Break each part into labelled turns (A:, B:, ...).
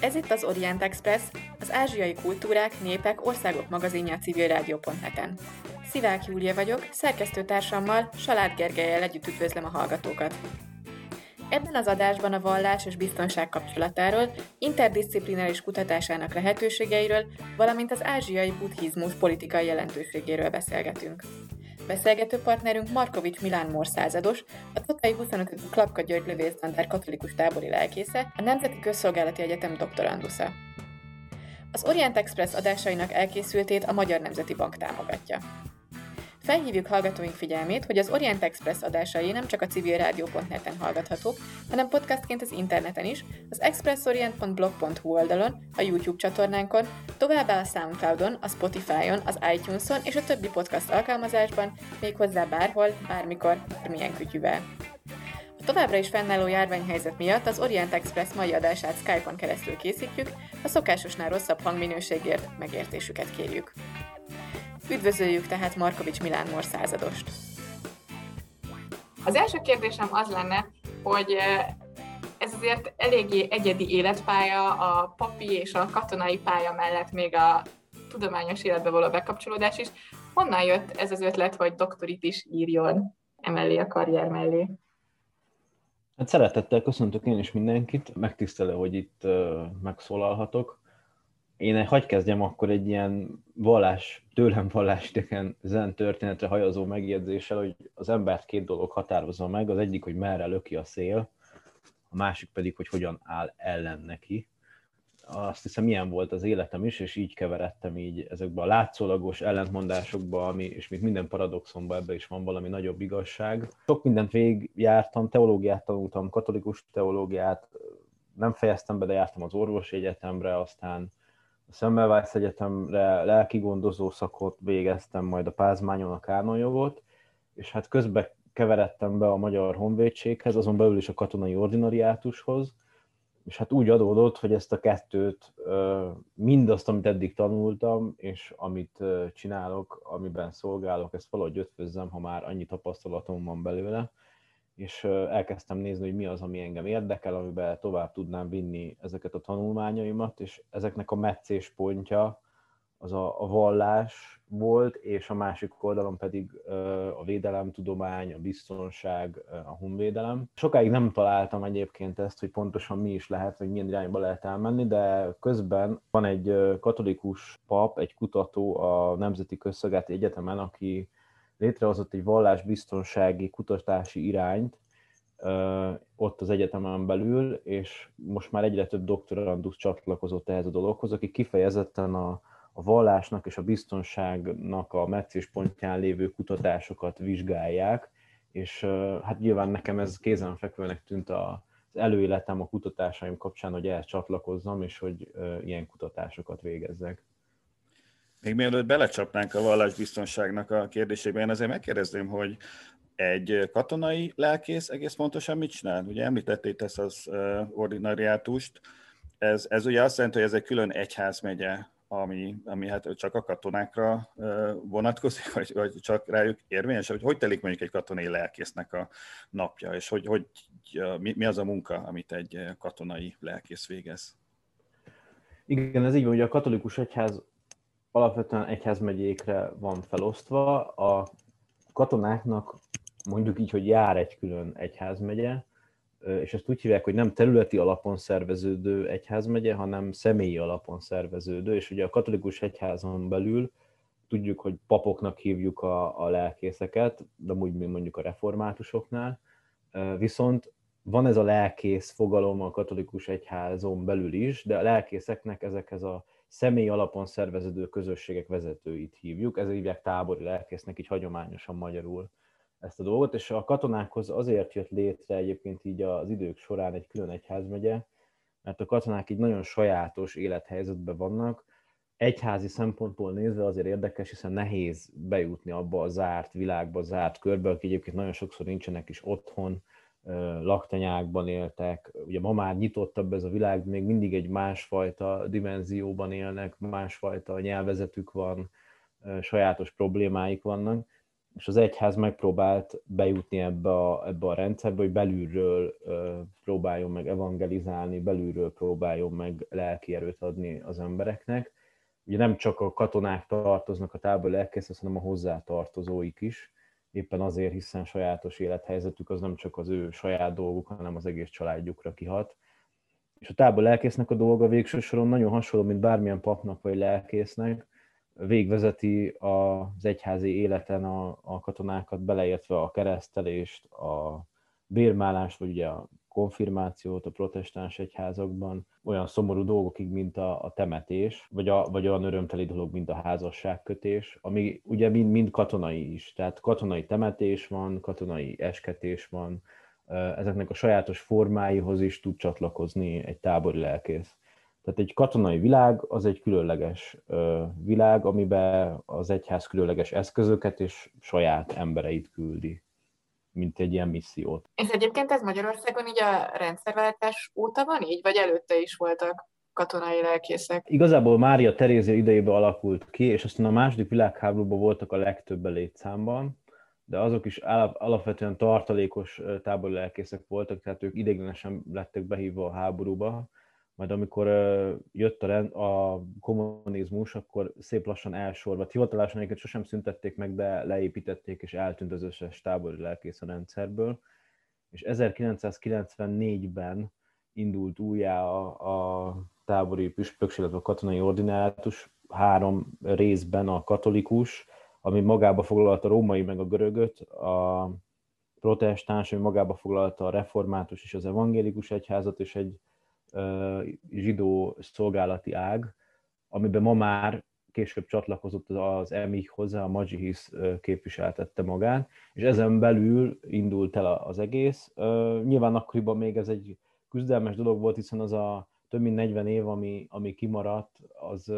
A: Ez itt az Orient Express, az ázsiai kultúrák, népek, országok magazinja a civilrádió.net-en. Szivák Júlia vagyok, szerkesztőtársammal, Salád Gergelyel együtt üdvözlöm a hallgatókat. Ebben az adásban a vallás és biztonság kapcsolatáról, interdisziplináris kutatásának lehetőségeiről, valamint az ázsiai buddhizmus politikai jelentőségéről beszélgetünk. Beszélgető partnerünk Markovics Milán Mór százados, a Tatai 25. Klapka György Lövészbandár katolikus tábori lelkésze, a Nemzeti Közszolgálati Egyetem doktorandusza. Az Orient Express adásainak elkészültét a Magyar Nemzeti Bank támogatja. Felhívjuk hallgatóink figyelmét, hogy az Orient Express adásai nem csak a civilrádió.net-en hallgathatók, hanem podcastként az interneten is, az expressorient.blog.hu oldalon, a YouTube csatornánkon, továbbá a Soundcloudon, a Spotify-on, az iTunes-on és a többi podcast alkalmazásban, méghozzá bárhol, bármikor, bármilyen kütyüvel. A továbbra is fennálló járványhelyzet miatt az Orient Express mai adását Skype-on keresztül készítjük, a szokásosnál rosszabb hangminőségért megértésüket kérjük. Üdvözöljük tehát Markovics Milán Mor századost.
B: Az első kérdésem az lenne, hogy ez azért eléggé egyedi életpálya, a papi és a katonai pálya mellett még a tudományos életbe való bekapcsolódás is. Honnan jött ez az ötlet, hogy doktorit is írjon emellé a karrier mellé?
C: Hát szeretettel köszöntök én is mindenkit, megtisztelő, hogy itt megszólalhatok én hagy kezdjem akkor egy ilyen vallás, tőlem idegen zen történetre hajazó megjegyzéssel, hogy az embert két dolog határozza meg, az egyik, hogy merre löki a szél, a másik pedig, hogy hogyan áll ellen neki. Azt hiszem, ilyen volt az életem is, és így keveredtem így ezekbe a látszólagos ellentmondásokba, ami, és mint minden paradoxonban ebbe is van valami nagyobb igazság. Sok mindent végigjártam, teológiát tanultam, katolikus teológiát, nem fejeztem be, de jártam az orvosi egyetemre, aztán a Semmelweis Egyetemre lelki gondozó szakot végeztem, majd a Pázmányon a kánonjogot, és hát közben keveredtem be a Magyar Honvédséghez, azon belül is a katonai ordinariátushoz, és hát úgy adódott, hogy ezt a kettőt, mindazt, amit eddig tanultam, és amit csinálok, amiben szolgálok, ezt valahogy ötvözzem, ha már annyi tapasztalatom van belőle, és elkezdtem nézni, hogy mi az, ami engem érdekel, amiben tovább tudnám vinni ezeket a tanulmányaimat, és ezeknek a meccés pontja az a, a vallás volt, és a másik oldalon pedig a védelemtudomány, a biztonság, a honvédelem. Sokáig nem találtam egyébként ezt, hogy pontosan mi is lehet, vagy milyen irányba lehet elmenni, de közben van egy katolikus pap, egy kutató a Nemzeti Közszolgálati Egyetemen, aki létrehozott egy vallásbiztonsági kutatási irányt ott az egyetemen belül, és most már egyre több doktorandus csatlakozott ehhez a dologhoz, aki kifejezetten a, a vallásnak és a biztonságnak a pontján lévő kutatásokat vizsgálják, és hát nyilván nekem ez kézenfekvőnek tűnt a, az előéletem a kutatásaim kapcsán, hogy ehhez csatlakozzam, és hogy ilyen kutatásokat végezzek.
D: Még mielőtt belecsapnánk a vallásbiztonságnak a kérdésébe, én azért megkérdezném, hogy egy katonai lelkész egész pontosan mit csinál? Ugye említették ezt az ordinariátust, ez, ez ugye azt jelenti, hogy ez egy külön egyházmegye, ami, ami hát csak a katonákra vonatkozik, vagy, vagy csak rájuk érvényes, hogy hogy telik mondjuk egy katonai lelkésznek a napja, és hogy, hogy mi, mi az a munka, amit egy katonai lelkész végez?
C: Igen, ez így van, hogy a katolikus egyház alapvetően egyházmegyékre van felosztva. A katonáknak mondjuk így, hogy jár egy külön egyházmegye, és ezt úgy hívják, hogy nem területi alapon szerveződő egyházmegye, hanem személyi alapon szerveződő, és ugye a katolikus egyházon belül tudjuk, hogy papoknak hívjuk a, a lelkészeket, de úgy, mint mondjuk a reformátusoknál, viszont van ez a lelkész fogalom a katolikus egyházon belül is, de a lelkészeknek ezekhez a személy alapon szerveződő közösségek vezetőit hívjuk, ezért hívják tábori lelkésznek, így hagyományosan magyarul ezt a dolgot, és a katonákhoz azért jött létre egyébként így az idők során egy külön egyházmegye, mert a katonák így nagyon sajátos élethelyzetben vannak, egyházi szempontból nézve azért érdekes, hiszen nehéz bejutni abba a zárt világba, zárt körbe, akik egyébként nagyon sokszor nincsenek is otthon, laktanyákban éltek, ugye ma már nyitottabb ez a világ, még mindig egy másfajta dimenzióban élnek, másfajta nyelvezetük van, sajátos problémáik vannak, és az egyház megpróbált bejutni ebbe a, ebbe a rendszerbe, hogy belülről próbáljon meg evangelizálni, belülről próbáljon meg lelki erőt adni az embereknek. Ugye nem csak a katonák tartoznak a tábor lelkészhez, hanem a hozzátartozóik is, éppen azért, hiszen sajátos élethelyzetük az nem csak az ő saját dolguk, hanem az egész családjukra kihat. És a tábor lelkésznek a dolga végső soron nagyon hasonló, mint bármilyen papnak vagy lelkésznek, végvezeti az egyházi életen a, a katonákat, beleértve a keresztelést, a bérmálást, vagy ugye a konfirmációt a protestáns egyházakban, olyan szomorú dolgokig, mint a, a temetés, vagy, a, vagy olyan örömteli dolog, mint a házasságkötés, ami ugye mind, mind katonai is. Tehát katonai temetés van, katonai esketés van, ezeknek a sajátos formáihoz is tud csatlakozni egy tábori lelkész. Tehát egy katonai világ az egy különleges világ, amiben az egyház különleges eszközöket és saját embereit küldi, mint egy ilyen missziót.
A: És egyébként ez Magyarországon így a rendszerváltás óta van így, vagy előtte is voltak katonai lelkészek?
C: Igazából Mária Terézia idejében alakult ki, és aztán a második világháborúban voltak a legtöbb létszámban, de azok is alapvetően tartalékos tábori lelkészek voltak, tehát ők ideiglenesen lettek behívva a háborúba, majd amikor jött a, rend, a kommunizmus, akkor szép lassan elsorvadt. Hivatalosan egyébként sosem szüntették meg, de leépítették, és eltűnt az összes tábori lelkész a rendszerből. És 1994-ben indult újjá a, a tábori püspökség, illetve a katonai ordinátus, három részben a katolikus, ami magába foglalta a római meg a görögöt, a protestáns, ami magába foglalta a református és az evangélikus egyházat, és egy zsidó szolgálati ág, amiben ma már később csatlakozott az EMI hozzá, a Majihis képviseltette magát, és ezen belül indult el az egész. Nyilván akkoriban még ez egy küzdelmes dolog volt, hiszen az a több mint 40 év, ami, ami kimaradt, az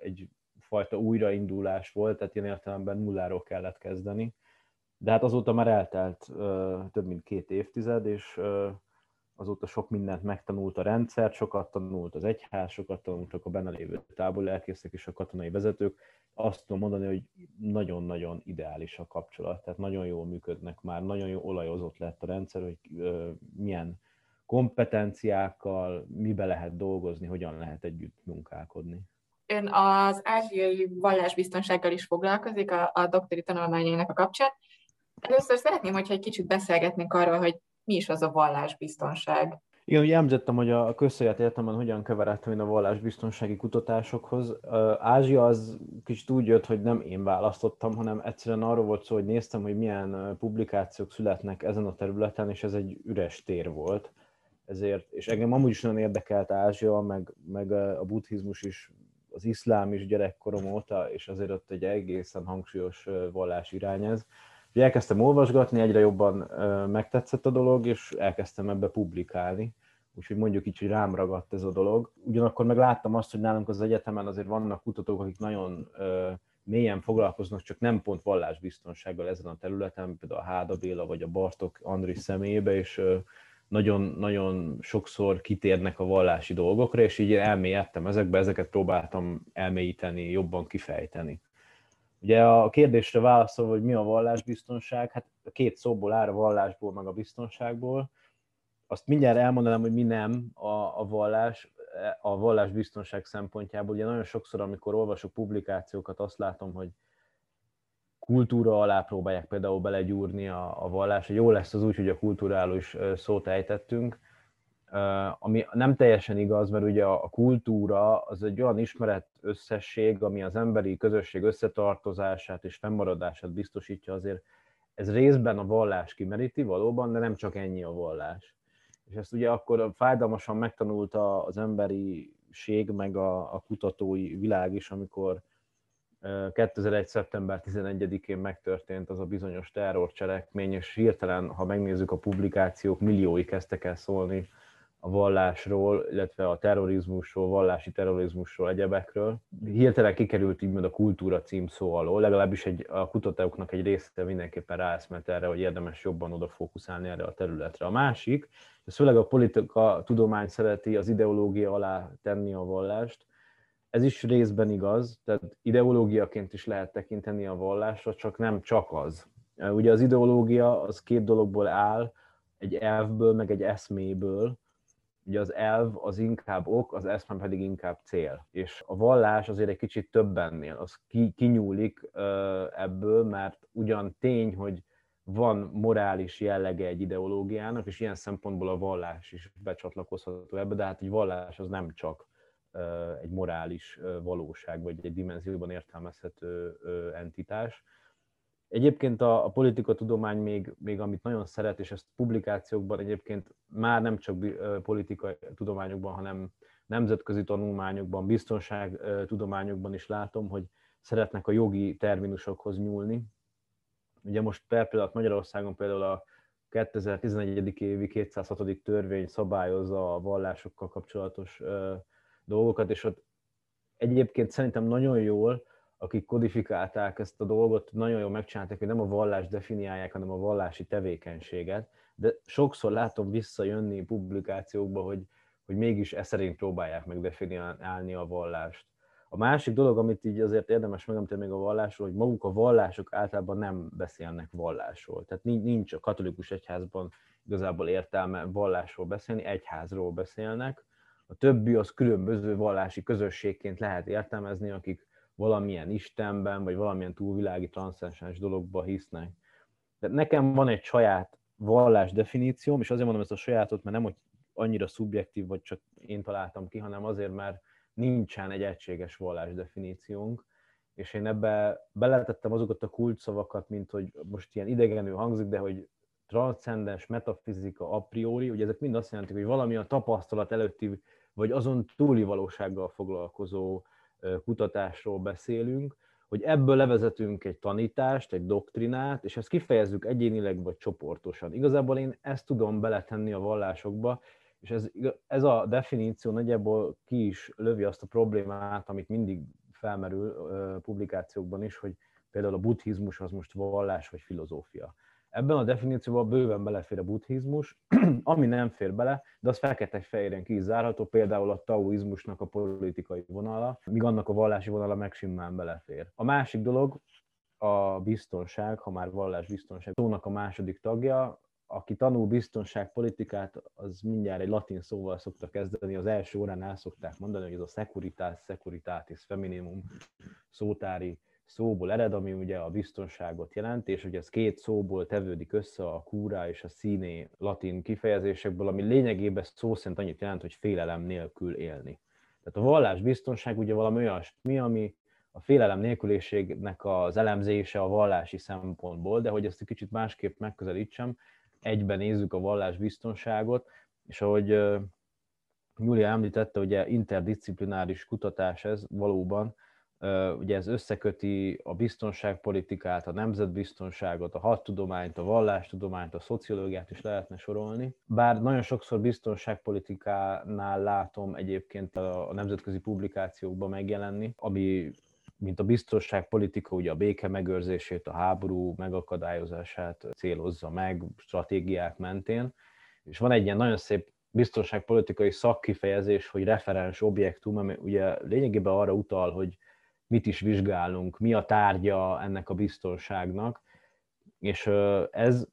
C: egy fajta újraindulás volt, tehát ilyen értelemben nulláról kellett kezdeni. De hát azóta már eltelt több mint két évtized, és azóta sok mindent megtanult a rendszer, sokat tanult az egyház, sokat tanultak a benne lévő tábor lelkészek és a katonai vezetők. Azt tudom mondani, hogy nagyon-nagyon ideális a kapcsolat, tehát nagyon jól működnek már, nagyon jó olajozott lett a rendszer, hogy milyen kompetenciákkal, mibe lehet dolgozni, hogyan lehet együtt munkálkodni.
A: Ön az ázsiai vallásbiztonsággal is foglalkozik a, a doktori tanulmányainak a kapcsán. Először szeretném, hogyha egy kicsit beszélgetnénk arról, hogy mi is az a vallásbiztonság?
C: Igen, ugye említettem, hogy a közszélet értelemben hogyan keveredtem én a vallásbiztonsági kutatásokhoz. Ázsia az kicsit úgy jött, hogy nem én választottam, hanem egyszerűen arról volt szó, hogy néztem, hogy milyen publikációk születnek ezen a területen, és ez egy üres tér volt. Ezért, és engem amúgy is nagyon érdekelt Ázsia, meg, meg a buddhizmus is, az iszlám is gyerekkorom óta, és azért ott egy egészen hangsúlyos vallás irány ez Ugye elkezdtem olvasgatni, egyre jobban megtetszett a dolog, és elkezdtem ebbe publikálni. Úgyhogy mondjuk így, hogy rám ragadt ez a dolog. Ugyanakkor meg láttam azt, hogy nálunk az egyetemen azért vannak kutatók, akik nagyon mélyen foglalkoznak, csak nem pont vallásbiztonsággal ezen a területen, például a Háda Béla vagy a Bartok Andris személyébe, és nagyon-nagyon sokszor kitérnek a vallási dolgokra, és így elmélyedtem ezekbe, ezeket próbáltam elmélyíteni, jobban kifejteni. Ugye a kérdésre válaszol, hogy mi a vallásbiztonság, hát a két szóból áll a vallásból, meg a biztonságból. Azt mindjárt elmondanám, hogy mi nem a, a vallás, a vallásbiztonság szempontjából. Ugye nagyon sokszor, amikor olvasok publikációkat, azt látom, hogy kultúra alá próbálják például belegyúrni a, a vallás. Jó lesz az úgy, hogy a kultúráról is szót ejtettünk, ami nem teljesen igaz, mert ugye a kultúra az egy olyan ismeret összesség, ami az emberi közösség összetartozását és fennmaradását biztosítja, azért ez részben a vallás kimeríti valóban, de nem csak ennyi a vallás. És ezt ugye akkor fájdalmasan megtanulta az emberiség, meg a, a kutatói világ is, amikor 2001. szeptember 11-én megtörtént az a bizonyos terrorcselekmény, és hirtelen, ha megnézzük a publikációk, milliói kezdtek el szólni a vallásról, illetve a terrorizmusról, vallási terrorizmusról, egyebekről. Hirtelen kikerült így a kultúra cím szó alól, legalábbis egy, a kutatóknak egy része mindenképpen ráeszment erre, hogy érdemes jobban odafókuszálni erre a területre. A másik, ez főleg a politika tudomány szereti az ideológia alá tenni a vallást, ez is részben igaz, tehát ideológiaként is lehet tekinteni a vallásra, csak nem csak az. Ugye az ideológia az két dologból áll, egy elvből, meg egy eszméből. Ugye az elv az inkább ok, az eszme pedig inkább cél. És a vallás azért egy kicsit több ennél, az ki, kinyúlik ebből, mert ugyan tény, hogy van morális jellege egy ideológiának, és ilyen szempontból a vallás is becsatlakozható ebbe, de hát egy vallás az nem csak egy morális valóság, vagy egy dimenzióban értelmezhető entitás. Egyébként a, a politikatudomány még, még amit nagyon szeret, és ezt publikációkban egyébként már nem csak politikai tudományokban, hanem nemzetközi tanulmányokban, biztonságtudományokban is látom, hogy szeretnek a jogi terminusokhoz nyúlni. Ugye most per pillanat Magyarországon például a 2011. évi 206. törvény szabályozza a vallásokkal kapcsolatos dolgokat, és ott egyébként szerintem nagyon jól, akik kodifikálták ezt a dolgot, nagyon jól megcsinálták, hogy nem a vallás definiálják, hanem a vallási tevékenységet, de sokszor látom visszajönni publikációkba, hogy, hogy mégis e szerint próbálják meg a vallást. A másik dolog, amit így azért érdemes megemlíteni még a vallásról, hogy maguk a vallások általában nem beszélnek vallásról. Tehát nincs a katolikus egyházban igazából értelme vallásról beszélni, egyházról beszélnek, a többi az különböző vallási közösségként lehet értelmezni, akik valamilyen Istenben, vagy valamilyen túlvilági transzcendens dologba hisznek. De nekem van egy saját vallás definícióm, és azért mondom ezt a sajátot, mert nem, hogy annyira szubjektív, vagy csak én találtam ki, hanem azért, mert nincsen egy egységes vallás definíciónk, és én ebbe beletettem azokat a kulcsszavakat, mint hogy most ilyen idegenül hangzik, de hogy transzcendens, metafizika a priori, ugye ezek mind azt jelentik, hogy valami a tapasztalat előtti vagy azon túli valósággal foglalkozó kutatásról beszélünk, hogy ebből levezetünk egy tanítást, egy doktrinát, és ezt kifejezzük egyénileg vagy csoportosan. Igazából én ezt tudom beletenni a vallásokba, és ez, ez a definíció nagyjából ki is lövi azt a problémát, amit mindig felmerül publikációkban is, hogy például a buddhizmus az most vallás vagy filozófia. Ebben a definícióban bőven belefér a buddhizmus, ami nem fér bele, de az fekete-fehéren ki is például a taoizmusnak a politikai vonala, míg annak a vallási vonala meg simán belefér. A másik dolog a biztonság, ha már vallás biztonság, szónak a második tagja, aki tanul biztonságpolitikát, az mindjárt egy latin szóval szokta kezdeni, az első órán el szokták mondani, hogy ez a securitas, securitatis feminimum szótári szóból ered, ami ugye a biztonságot jelent, és ugye ez két szóból tevődik össze a kúra és a színé latin kifejezésekből, ami lényegében szó szerint annyit jelent, hogy félelem nélkül élni. Tehát a vallás biztonság ugye valami olyasmi, ami a félelem nélküliségnek az elemzése a vallási szempontból, de hogy ezt egy kicsit másképp megközelítsem, egyben nézzük a vallás biztonságot, és ahogy Julia említette, ugye interdisziplináris kutatás ez valóban, ugye ez összeköti a biztonságpolitikát, a nemzetbiztonságot, a hadtudományt, a vallástudományt, a szociológiát is lehetne sorolni. Bár nagyon sokszor biztonságpolitikánál látom egyébként a nemzetközi publikációkban megjelenni, ami mint a biztonságpolitika ugye a béke megőrzését, a háború megakadályozását célozza meg stratégiák mentén. És van egy ilyen nagyon szép biztonságpolitikai szakkifejezés, hogy referens objektum, ami ugye lényegében arra utal, hogy mit is vizsgálunk, mi a tárgya ennek a biztonságnak, és ez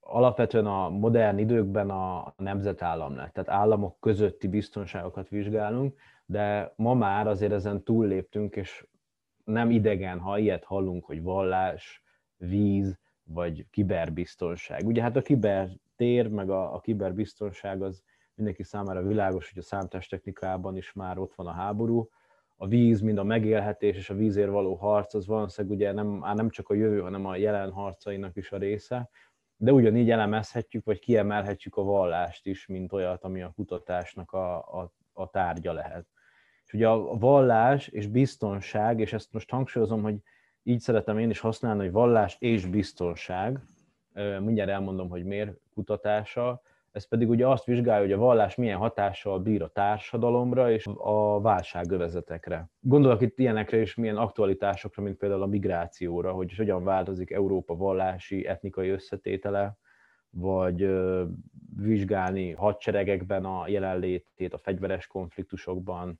C: alapvetően a modern időkben a nemzetállam lett, tehát államok közötti biztonságokat vizsgálunk, de ma már azért ezen túlléptünk, és nem idegen, ha ilyet hallunk, hogy vallás, víz, vagy kiberbiztonság. Ugye hát a kibertér, meg a, a kiberbiztonság az mindenki számára világos, hogy a számítástechnikában is már ott van a háború, a víz, mind a megélhetés és a vízért való harc, az valószínűleg ugye nem, már nem csak a jövő, hanem a jelen harcainak is a része, de ugyanígy elemezhetjük, vagy kiemelhetjük a vallást is, mint olyat, ami a kutatásnak a, a, a tárgya lehet. És ugye a vallás és biztonság, és ezt most hangsúlyozom, hogy így szeretem én is használni, hogy vallás és biztonság, mindjárt elmondom, hogy miért kutatása, ez pedig ugye azt vizsgálja, hogy a vallás milyen hatással bír a társadalomra és a válságövezetekre. Gondolok itt ilyenekre is, milyen aktualitásokra, mint például a migrációra, hogy hogyan változik Európa vallási, etnikai összetétele, vagy vizsgálni hadseregekben a jelenlétét, a fegyveres konfliktusokban,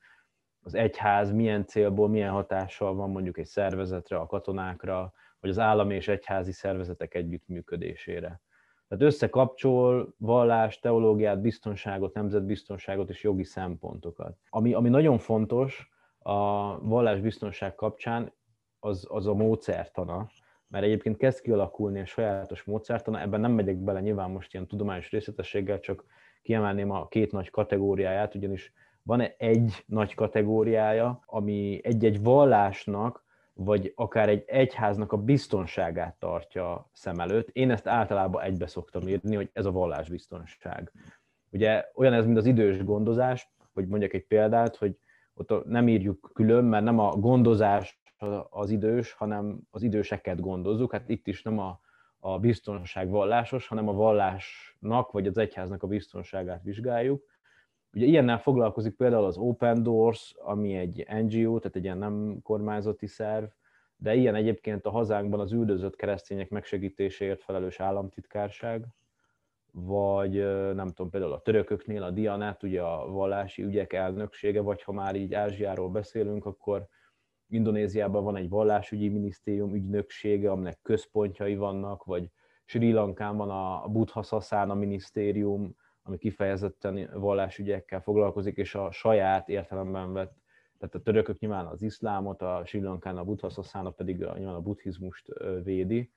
C: az egyház milyen célból, milyen hatással van mondjuk egy szervezetre, a katonákra, vagy az állami és egyházi szervezetek együttműködésére. Tehát összekapcsol vallást, teológiát, biztonságot, nemzetbiztonságot és jogi szempontokat. Ami, ami nagyon fontos a vallásbiztonság kapcsán, az, az a módszertana, mert egyébként kezd kialakulni a sajátos módszertana, ebben nem megyek bele nyilván most ilyen tudományos részletességgel, csak kiemelném a két nagy kategóriáját, ugyanis van egy nagy kategóriája, ami egy-egy vallásnak, vagy akár egy egyháznak a biztonságát tartja szem előtt. Én ezt általában egybe szoktam írni, hogy ez a vallásbiztonság. Ugye olyan ez, mint az idős gondozás, hogy mondjak egy példát, hogy ott nem írjuk külön, mert nem a gondozás az idős, hanem az időseket gondozzuk. Hát itt is nem a, a biztonság vallásos, hanem a vallásnak vagy az egyháznak a biztonságát vizsgáljuk. Ugye ilyennel foglalkozik például az Open Doors, ami egy NGO, tehát egy ilyen nem kormányzati szerv, de ilyen egyébként a hazánkban az üldözött keresztények megsegítéséért felelős államtitkárság, vagy nem tudom, például a törököknél a Dianát, ugye a vallási ügyek elnöksége, vagy ha már így Ázsiáról beszélünk, akkor Indonéziában van egy vallásügyi minisztérium ügynöksége, aminek központjai vannak, vagy Sri Lankán van a Buddha Sasana minisztérium, ami kifejezetten vallásügyekkel foglalkozik, és a saját értelemben vett, tehát a törökök nyilván az iszlámot, a Sri a Buddha Sasana pedig a, nyilván a buddhizmust védi.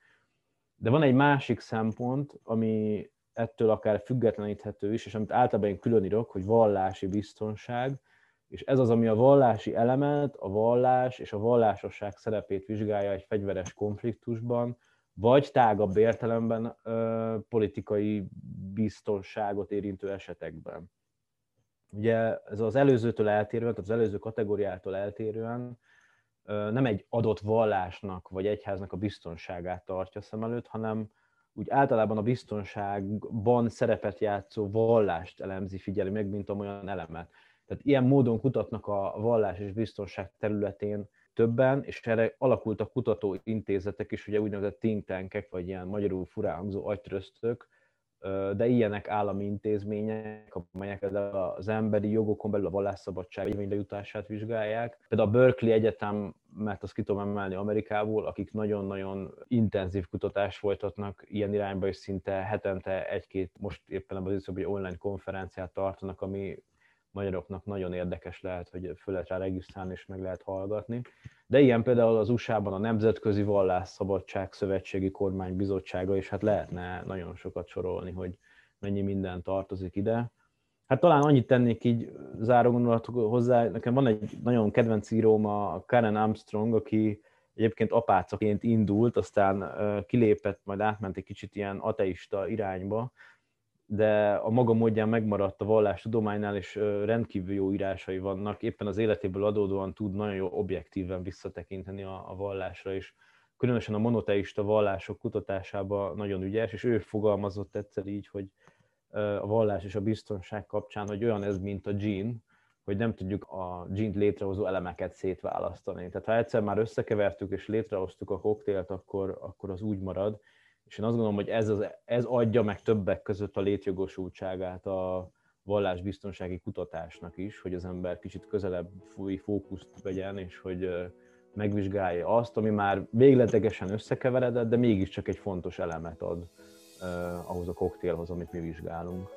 C: De van egy másik szempont, ami ettől akár függetleníthető is, és amit általában én külön hogy vallási biztonság, és ez az, ami a vallási elemet, a vallás és a vallásosság szerepét vizsgálja egy fegyveres konfliktusban, vagy tágabb értelemben ö, politikai biztonságot érintő esetekben. Ugye ez az előzőtől eltérően, tehát az előző kategóriától eltérően nem egy adott vallásnak vagy egyháznak a biztonságát tartja szem előtt, hanem úgy általában a biztonságban szerepet játszó vallást elemzi, figyeli meg, mint olyan elemet. Tehát ilyen módon kutatnak a vallás és biztonság területén többen, és erre alakultak kutató intézetek is, ugye úgynevezett think tankek, vagy ilyen magyarul furán hangzó agytröztök, de ilyenek állami intézmények, amelyek az emberi jogokon belül a vallásszabadság érvényre jutását vizsgálják. Például a Berkeley Egyetem, mert azt ki tudom emelni Amerikából, akik nagyon-nagyon intenzív kutatást folytatnak ilyen irányba, és szinte hetente egy-két, most éppen az hogy online konferenciát tartanak, ami magyaroknak nagyon érdekes lehet, hogy föl lehet rá regisztrálni és meg lehet hallgatni. De ilyen például az USA-ban a Nemzetközi Vallásszabadság Szövetségi Kormány Bizottsága, és hát lehetne nagyon sokat sorolni, hogy mennyi minden tartozik ide. Hát talán annyit tennék így záró gondolatok hozzá. Nekem van egy nagyon kedvenc íróm, a Karen Armstrong, aki egyébként apácaként indult, aztán kilépett, majd átment egy kicsit ilyen ateista irányba, de a maga módján megmaradt a vallás tudománynál, és rendkívül jó írásai vannak. Éppen az életéből adódóan tud nagyon jó objektíven visszatekinteni a, a vallásra, és különösen a monoteista vallások kutatásában nagyon ügyes, és ő fogalmazott egyszer így, hogy a vallás és a biztonság kapcsán, hogy olyan ez, mint a gene, hogy nem tudjuk a gene létrehozó elemeket szétválasztani. Tehát ha egyszer már összekevertük és létrehoztuk a koktélt, akkor, akkor az úgy marad, és én azt gondolom, hogy ez, az, ez adja meg többek között a létjogosultságát a vallásbiztonsági kutatásnak is, hogy az ember kicsit közelebb fúj fókuszt vegyen, és hogy megvizsgálja azt, ami már végletegesen összekeveredett, de mégiscsak egy fontos elemet ad ahhoz a koktélhoz, amit mi vizsgálunk.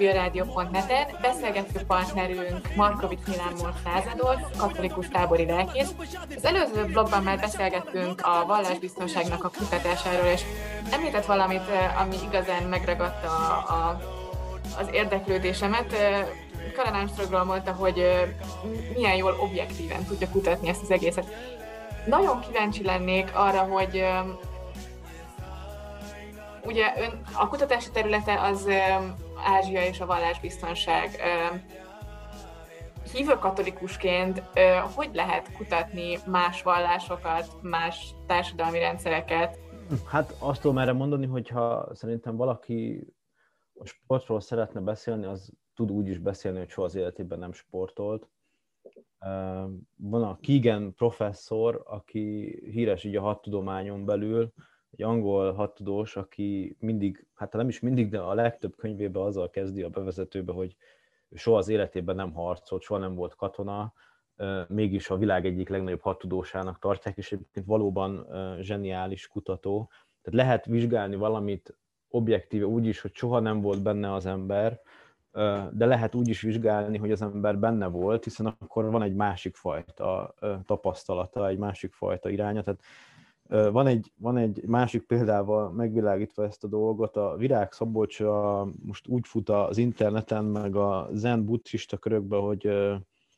A: Express a civil rádió.net-en. Beszélgető partnerünk Markovics Milán Lázador, katolikus tábori lelkész. Az előző blogban már beszélgettünk a vallásbiztonságnak a kutatásáról, és említett valamit, ami igazán megragadta a, a, az érdeklődésemet. Karen Armstrongról mondta, hogy milyen jól objektíven tudja kutatni ezt az egészet. Nagyon kíváncsi lennék arra, hogy ugye ön, a kutatási területe az Ázsia és a vallásbiztonság. Hívő katolikusként hogy lehet kutatni más vallásokat, más társadalmi rendszereket?
C: Hát azt tudom erre mondani, hogyha szerintem valaki a sportról szeretne beszélni, az tud úgy is beszélni, hogy soha az életében nem sportolt. Van a Keegan professzor, aki híres így a hat tudományon belül, egy angol hattudós, aki mindig, hát nem is mindig, de a legtöbb könyvében azzal kezdi a bevezetőbe, hogy soha az életében nem harcolt, soha nem volt katona, mégis a világ egyik legnagyobb hattudósának tartják, és egyébként valóban zseniális kutató. Tehát lehet vizsgálni valamit objektíve úgy is, hogy soha nem volt benne az ember, de lehet úgy is vizsgálni, hogy az ember benne volt, hiszen akkor van egy másik fajta tapasztalata, egy másik fajta iránya. Tehát van egy, van egy másik példával megvilágítva ezt a dolgot, a Virág Szabolcs a, most úgy fut az interneten, meg a zen buddhista körökbe, hogy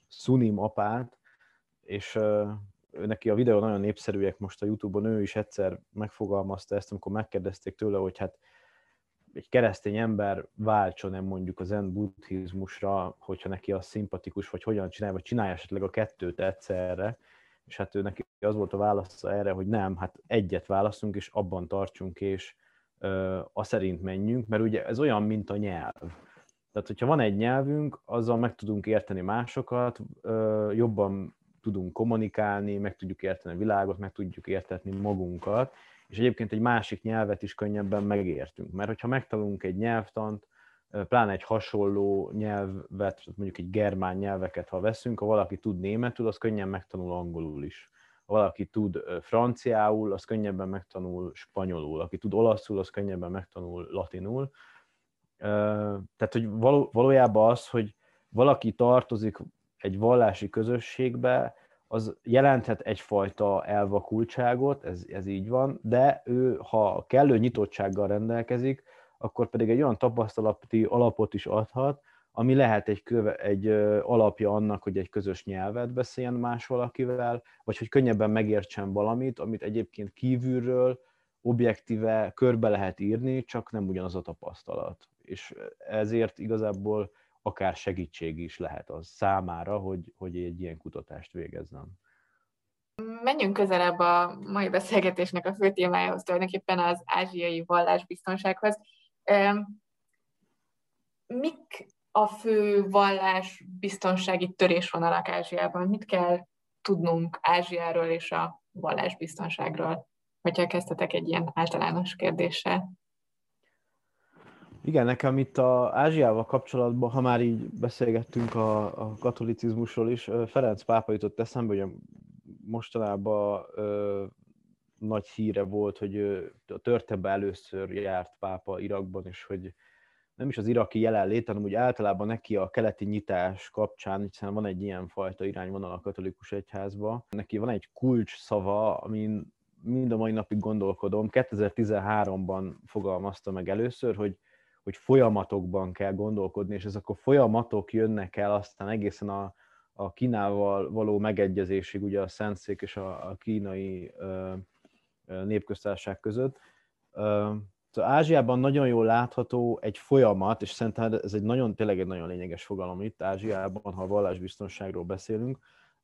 C: Sunim apát, és ő neki a videó nagyon népszerűek most a Youtube-on, ő is egyszer megfogalmazta ezt, amikor megkérdezték tőle, hogy hát egy keresztény ember váltson-e mondjuk a zen buddhizmusra, hogyha neki az szimpatikus, vagy hogyan csinálja, vagy csinálja esetleg a kettőt egyszerre, és hát ő neki az volt a válasza erre, hogy nem, hát egyet válaszunk, és abban tartsunk, és ö, a szerint menjünk, mert ugye ez olyan, mint a nyelv. Tehát, hogyha van egy nyelvünk, azzal meg tudunk érteni másokat, ö, jobban tudunk kommunikálni, meg tudjuk érteni a világot, meg tudjuk értetni magunkat, és egyébként egy másik nyelvet is könnyebben megértünk. Mert hogyha megtanulunk egy nyelvtant, pláne egy hasonló nyelvet, mondjuk egy germán nyelveket, ha veszünk, ha valaki tud németül, az könnyen megtanul angolul is. Ha valaki tud franciául, az könnyebben megtanul spanyolul. Aki tud olaszul, az könnyebben megtanul latinul. Tehát, hogy valójában az, hogy valaki tartozik egy vallási közösségbe, az jelenthet egyfajta elvakultságot, ez, ez így van, de ő, ha kellő nyitottsággal rendelkezik, akkor pedig egy olyan tapasztalati alapot is adhat, ami lehet egy, köve, egy alapja annak, hogy egy közös nyelvet beszéljen más valakivel, vagy hogy könnyebben megértsen valamit, amit egyébként kívülről objektíve körbe lehet írni, csak nem ugyanaz a tapasztalat. És ezért igazából akár segítség is lehet az számára, hogy, hogy egy ilyen kutatást végezzen.
A: Menjünk közelebb a mai beszélgetésnek a fő témájához, tulajdonképpen az ázsiai vallásbiztonsághoz. Mik a fő vallás biztonsági törésvonalak Ázsiában? Mit kell tudnunk Ázsiáról és a vallásbiztonságról? Hogyha kezdtetek egy ilyen általános kérdéssel.
C: Igen, nekem itt a Ázsiával kapcsolatban, ha már így beszélgettünk a, a katolicizmusról is, Ferenc pápa jutott eszembe, hogy mostanában nagy híre volt, hogy a történetben először járt pápa Irakban, és hogy nem is az iraki jelenlét, hanem úgy általában neki a keleti nyitás kapcsán, hiszen van egy ilyen fajta irányvonal a katolikus egyházba, neki van egy kulcs szava, amin mind a mai napig gondolkodom. 2013-ban fogalmazta meg először, hogy, hogy folyamatokban kell gondolkodni, és ezek a folyamatok jönnek el aztán egészen a, a Kínával való megegyezésig, ugye a Szentszék és a, a kínai ö, népköztársaság között. Szóval Ázsiában nagyon jól látható egy folyamat, és szerintem ez egy nagyon, tényleg egy nagyon lényeges fogalom itt Ázsiában, ha a vallásbiztonságról beszélünk,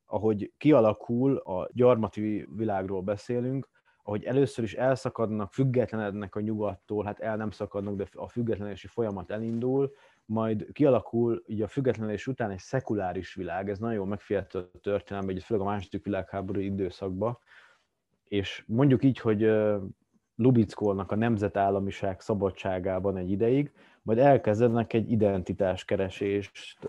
C: ahogy kialakul, a gyarmati világról beszélünk, ahogy először is elszakadnak, függetlenednek a nyugattól, hát el nem szakadnak, de a függetlenési folyamat elindul, majd kialakul ugye a függetlenés után egy szekuláris világ, ez nagyon megfigyelt a történelemben, főleg a második világháború időszakban, és mondjuk így, hogy Lubickolnak a nemzetállamiság szabadságában egy ideig, majd elkezdenek egy identitáskeresést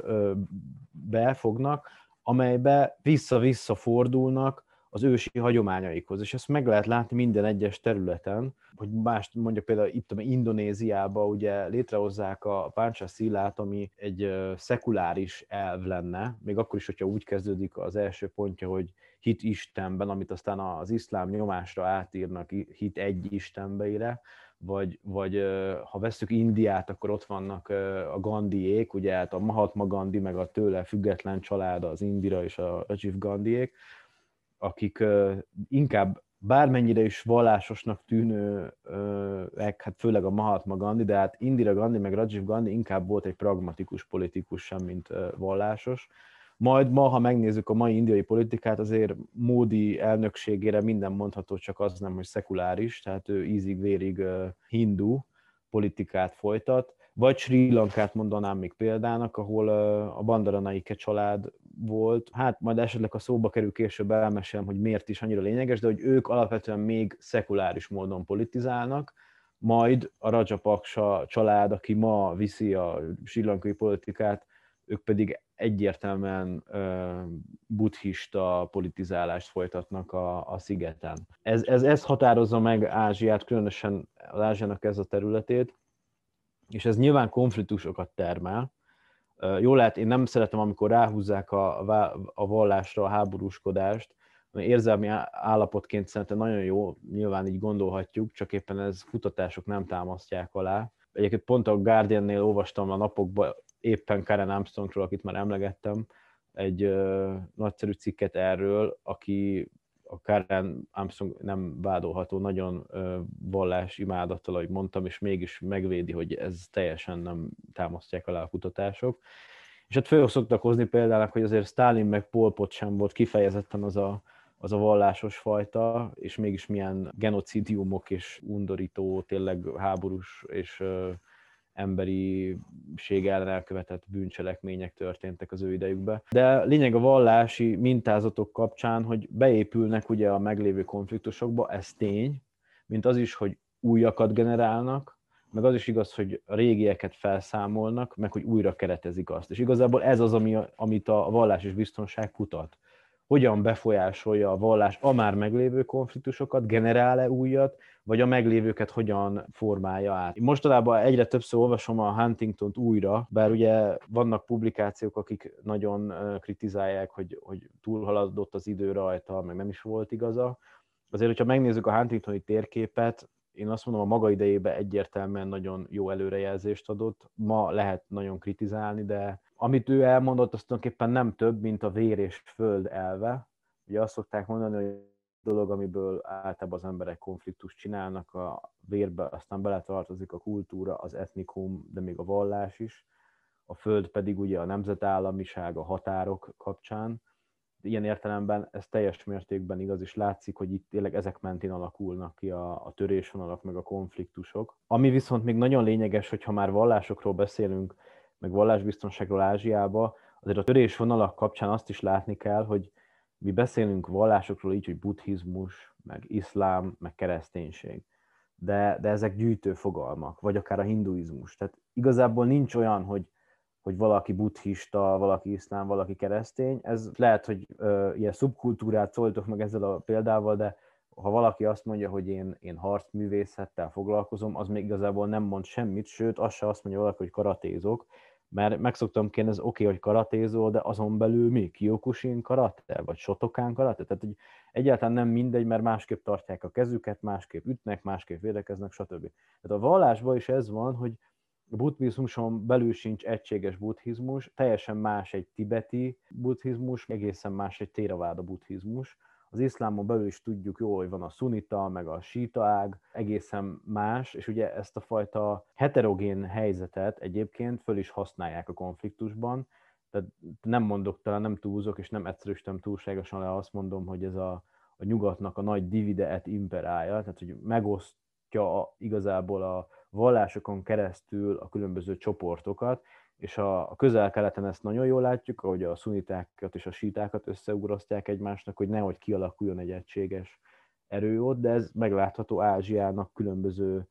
C: befognak, amelybe vissza-vissza fordulnak az ősi hagyományaikhoz, és ezt meg lehet látni minden egyes területen, hogy más mondja például itt Indonéziában ugye létrehozzák a Páncsá Szilát, ami egy szekuláris elv lenne, még akkor is, hogyha úgy kezdődik az első pontja, hogy hit Istenben, amit aztán az iszlám nyomásra átírnak hit egy Istenbeire, vagy, vagy ha veszük Indiát, akkor ott vannak a Gandiék, ugye hát a Mahatma Gandhi, meg a tőle független család, az Indira és a Rajiv Gandiék, akik inkább bármennyire is vallásosnak tűnőek, hát főleg a Mahatma Gandhi, de hát Indira Gandhi meg Rajiv Gandhi inkább volt egy pragmatikus politikus sem, mint vallásos. Majd ma, ha megnézzük a mai indiai politikát, azért Módi elnökségére minden mondható, csak az nem, hogy szekuláris, tehát ő ízig-vérig hindu politikát folytat, vagy Sri Lankát mondanám még példának, ahol a Bandaranaike család volt. Hát majd esetleg a szóba kerül később elmesélem, hogy miért is annyira lényeges, de hogy ők alapvetően még szekuláris módon politizálnak, majd a Rajapaksa család, aki ma viszi a sri lankai politikát, ők pedig egyértelműen buddhista politizálást folytatnak a, a szigeten. Ez, ez, ez határozza meg Ázsiát, különösen az Ázsiának ez a területét, és ez nyilván konfliktusokat termel. Jól lehet, én nem szeretem, amikor ráhúzzák a, a vallásra a háborúskodást, érzelmi állapotként szerintem nagyon jó, nyilván így gondolhatjuk, csak éppen ez kutatások nem támasztják alá. Egyébként pont a Guardian-nél olvastam a napokban éppen Karen Armstrongról, akit már emlegettem, egy ö, nagyszerű cikket erről, aki a Karen Armstrong nem vádolható nagyon vallás imádattal, ahogy mondtam, és mégis megvédi, hogy ez teljesen nem támasztják alá a kutatások. És hát föl szoktak hozni például, hogy azért Stalin meg Pol Pot sem volt kifejezetten az a, az a vallásos fajta, és mégis milyen genocidiumok és undorító, tényleg háborús és emberiség ellen elkövetett bűncselekmények történtek az ő idejükben. De lényeg a vallási mintázatok kapcsán, hogy beépülnek ugye a meglévő konfliktusokba, ez tény, mint az is, hogy újakat generálnak, meg az is igaz, hogy a régieket felszámolnak, meg hogy újra keretezik azt. És igazából ez az, ami, amit a vallás és biztonság kutat hogyan befolyásolja a vallás a már meglévő konfliktusokat, generál-e újat, vagy a meglévőket hogyan formálja át. Mostanában egyre többször olvasom a Huntington-t újra, bár ugye vannak publikációk, akik nagyon kritizálják, hogy, hogy túlhaladott az idő rajta, meg nem is volt igaza. Azért, hogyha megnézzük a Huntingtoni térképet, én azt mondom, a maga idejében egyértelműen nagyon jó előrejelzést adott. Ma lehet nagyon kritizálni, de amit ő elmondott, az tulajdonképpen nem több, mint a vér és föld elve. Ugye azt szokták mondani, hogy dolog, amiből általában az emberek konfliktust csinálnak, a vérbe aztán beletartozik a kultúra, az etnikum, de még a vallás is. A föld pedig ugye a nemzetállamiság, a határok kapcsán. Ilyen értelemben ez teljes mértékben igaz, és látszik, hogy itt tényleg ezek mentén alakulnak ki a, a törésvonalak, meg a konfliktusok. Ami viszont még nagyon lényeges, hogyha már vallásokról beszélünk, meg vallásbiztonságról Ázsiába, azért a törésvonalak kapcsán azt is látni kell, hogy mi beszélünk vallásokról így, hogy buddhizmus, meg iszlám, meg kereszténység. De, de ezek gyűjtő fogalmak, vagy akár a hinduizmus. Tehát igazából nincs olyan, hogy, hogy valaki buddhista, valaki iszlám, valaki keresztény. Ez lehet, hogy ö, ilyen szubkultúrát szólítok meg ezzel a példával, de ha valaki azt mondja, hogy én, én harcművészettel foglalkozom, az még igazából nem mond semmit, sőt, az se azt mondja valaki, hogy karatézok, mert meg szoktam kérdezni, oké, okay, hogy karatézol, de azon belül mi? Kyokushin karate? Vagy Shotokan karate? Tehát hogy egyáltalán nem mindegy, mert másképp tartják a kezüket, másképp ütnek, másképp védekeznek, stb. Tehát a vallásban is ez van, hogy a buddhizmuson belül sincs egységes buddhizmus, teljesen más egy tibeti buddhizmus, egészen más egy téraváda buddhizmus, az iszlámon belül is tudjuk jó, hogy van a szunita, meg a síta ág, egészen más, és ugye ezt a fajta heterogén helyzetet egyébként föl is használják a konfliktusban, tehát nem mondok, talán nem túlzok, és nem egyszerűsítem túlságosan le, azt mondom, hogy ez a, a nyugatnak a nagy divide et imperája, tehát hogy megosztja igazából a vallásokon keresztül a különböző csoportokat, és a, a közel-keleten ezt nagyon jól látjuk, ahogy a szunitákat és a sítákat összeugrasztják egymásnak, hogy nehogy kialakuljon egy egységes erő ott, de ez meglátható Ázsiának különböző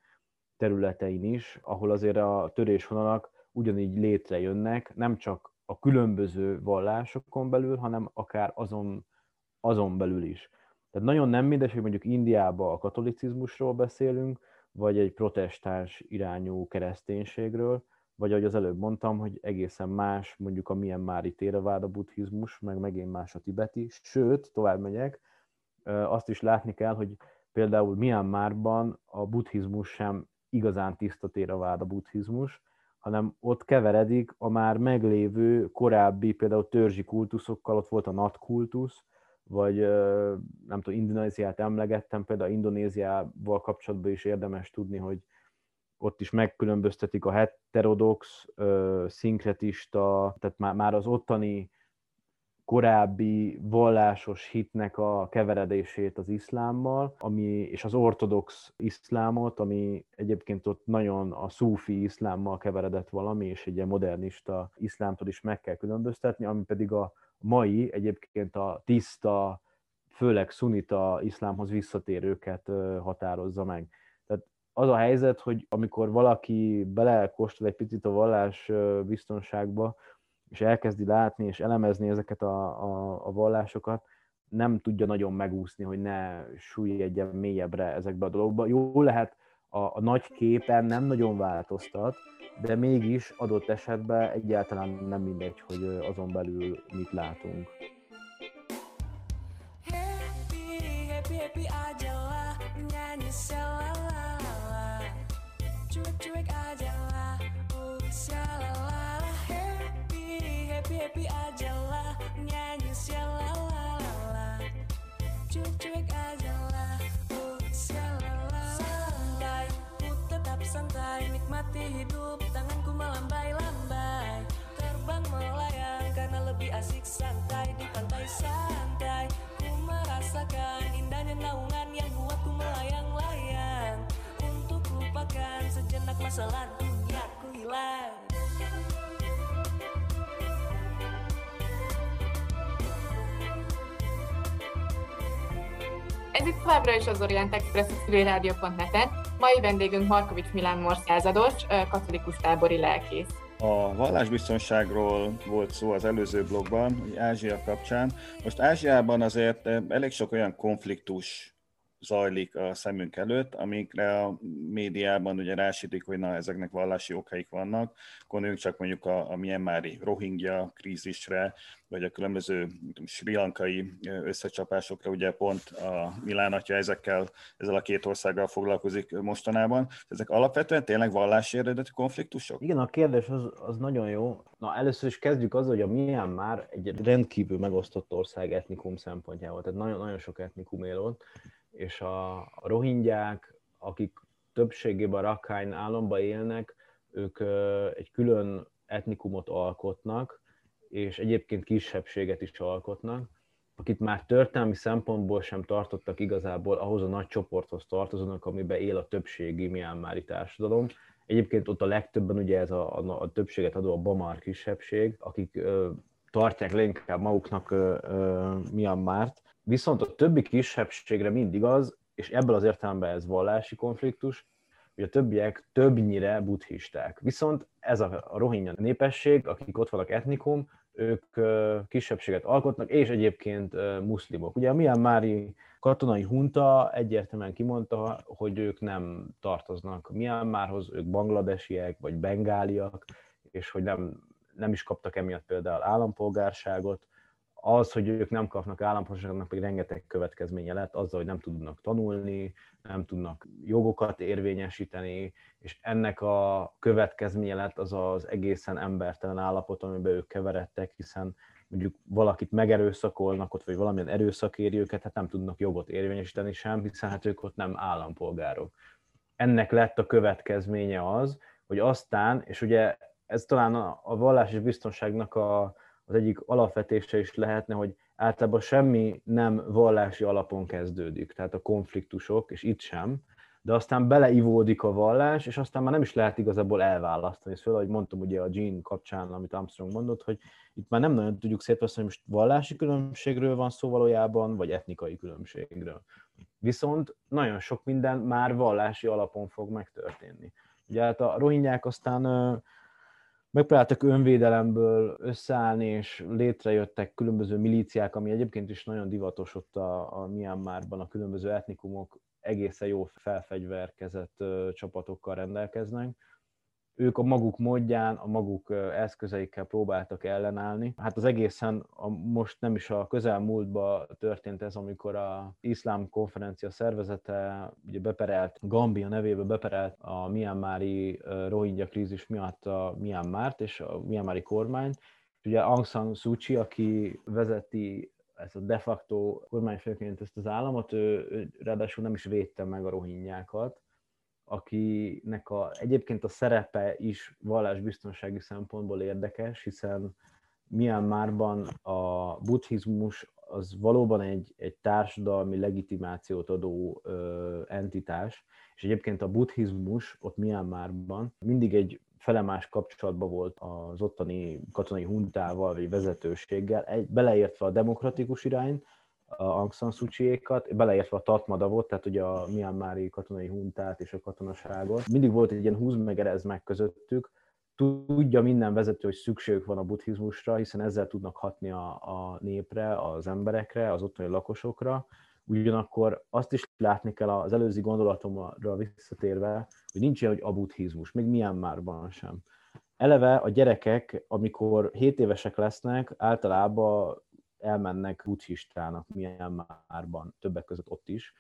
C: területein is, ahol azért a törésvonalak ugyanígy létrejönnek, nem csak a különböző vallásokon belül, hanem akár azon, azon belül is. Tehát nagyon nem mindegy, hogy mondjuk Indiában a katolicizmusról beszélünk, vagy egy protestáns irányú kereszténységről, vagy ahogy az előbb mondtam, hogy egészen más mondjuk a milyen mári térevád a buddhizmus, meg megint más a tibeti, sőt, tovább megyek, azt is látni kell, hogy például Myanmarban a buddhizmus sem igazán tiszta térevád a buddhizmus, hanem ott keveredik a már meglévő korábbi, például törzsi kultuszokkal, ott volt a nat kultusz, vagy nem tudom, Indonéziát emlegettem, például Indonéziával kapcsolatban is érdemes tudni, hogy ott is megkülönböztetik a heterodox, szinkretista, tehát már, már az ottani korábbi vallásos hitnek a keveredését az iszlámmal, ami, és az ortodox iszlámot, ami egyébként ott nagyon a szúfi iszlámmal keveredett valami, és egy modernista iszlámtól is meg kell különböztetni, ami pedig a mai egyébként a tiszta, főleg szunita iszlámhoz visszatérőket határozza meg. Tehát az a helyzet, hogy amikor valaki belekóstol egy picit a vallás biztonságba, és elkezdi látni és elemezni ezeket a, a, a vallásokat, nem tudja nagyon megúszni, hogy ne súlyedjen mélyebbre ezekbe a dolgokba. Jó lehet, a, a nagy képen nem nagyon változtat, de mégis adott esetben egyáltalán nem mindegy, hogy azon belül mit látunk. Happy aja santai nikmati hidup. Tanganku melambai-lambai terbang melayang. Karena lebih asik santai di pantai santai ku merasakan indahnya naungan yang buatku melayang-layang. Untuk lupakan sejenak masalah dunia ku hilang
A: Ez itt továbbra is az Orient Express a civilrádió.net-en. Mai vendégünk Markovics Milán Morszázados, katolikus tábori lelkész.
D: A vallásbiztonságról volt szó az előző blogban, hogy Ázsia kapcsán. Most Ázsiában azért elég sok olyan konfliktus zajlik a szemünk előtt, amikre a médiában ugye rásítik, hogy na, ezeknek vallási okaik vannak. Gondoljunk csak mondjuk a, a Myanmari Rohingya krízisre, vagy a különböző sri lankai összecsapásokra, ugye pont a Milán atya ezekkel, ezzel a két országgal foglalkozik mostanában. Ezek alapvetően tényleg vallási eredetű konfliktusok?
C: Igen, a kérdés az, az nagyon jó. Na először is kezdjük azzal, hogy a Myanmar egy rendkívül megosztott ország etnikum szempontjából, tehát nagyon, nagyon sok etnikum él ott, és a, a rohingyák, akik többségében Rakhine államban élnek, ők egy külön etnikumot alkotnak, és egyébként kisebbséget is alkotnak, akit már történelmi szempontból sem tartottak igazából ahhoz a nagy csoporthoz tartozónak, amiben él a többségi Myanmari társadalom. Egyébként ott a legtöbben ugye ez a, a, a többséget adó a Bamar kisebbség, akik ö, tartják leginkább maguknak ö, ö, Myanmart, Viszont a többi kisebbségre mindig az, és ebből az értelemben ez vallási konfliktus, hogy a többiek többnyire buddhisták. Viszont ez a rohingya népesség, akik ott vannak etnikum, ők kisebbséget alkotnak, és egyébként muszlimok. Ugye a Myanmari katonai hunta egyértelműen kimondta, hogy ők nem tartoznak Myanmarhoz, ők bangladesiek vagy bengáliak, és hogy nem, nem is kaptak emiatt például állampolgárságot, az, hogy ők nem kapnak állampolgárságot, pedig rengeteg következménye lett, azzal, hogy nem tudnak tanulni, nem tudnak jogokat érvényesíteni, és ennek a következménye lett az az egészen embertelen állapot, amiben ők keveredtek, hiszen mondjuk valakit megerőszakolnak ott, vagy valamilyen erőszak éri őket, hát nem tudnak jogot érvényesíteni sem, hiszen hát ők ott nem állampolgárok. Ennek lett a következménye az, hogy aztán, és ugye ez talán a, a vallási biztonságnak a, az egyik alapvetése is lehetne, hogy általában semmi nem vallási alapon kezdődik, tehát a konfliktusok, és itt sem, de aztán beleivódik a vallás, és aztán már nem is lehet igazából elválasztani. Ez föl, ahogy mondtam ugye a Gene kapcsán, amit Armstrong mondott, hogy itt már nem nagyon tudjuk szétválasztani, hogy most vallási különbségről van szó valójában, vagy etnikai különbségről. Viszont nagyon sok minden már vallási alapon fog megtörténni. Ugye hát a rohingyák aztán megpróbáltak önvédelemből összeállni, és létrejöttek különböző milíciák, ami egyébként is nagyon divatos ott a, a Myanmarban, a különböző etnikumok egészen jó felfegyverkezett csapatokkal rendelkeznek ők a maguk módján, a maguk eszközeikkel próbáltak ellenállni. Hát az egészen a, most nem is a közelmúltban történt ez, amikor a iszlám konferencia szervezete ugye beperelt, Gambia nevébe beperelt a Myanmari rohingya krízis miatt a Myanmart és a Myanmari kormány. Ugye Aung San Suu Kyi, aki vezeti ezt a de facto kormányfőként ezt az államot, ő, ő ráadásul nem is védte meg a rohingyákat, akinek a, egyébként a szerepe is vallásbiztonsági szempontból érdekes, hiszen Myanmarban a buddhizmus az valóban egy, egy társadalmi legitimációt adó ö, entitás, és egyébként a buddhizmus ott Myanmarban mindig egy felemás kapcsolatban volt az ottani katonai huntával vagy vezetőséggel, egy, beleértve a demokratikus irányt, a Aung San Suu Kyi-ékat, beleértve a Tatmadavot, tehát ugye a Myanmari katonai huntát és a katonaságot. Mindig volt egy ilyen húz meg meg közöttük, tudja minden vezető, hogy szükségük van a buddhizmusra, hiszen ezzel tudnak hatni a, a népre, az emberekre, az ottani lakosokra. Ugyanakkor azt is látni kell az előző gondolatomra visszatérve, hogy nincs ilyen, hogy a buddhizmus, még Myanmarban sem. Eleve a gyerekek, amikor 7 évesek lesznek, általában elmennek buddhistának Myanmarban, többek között ott is.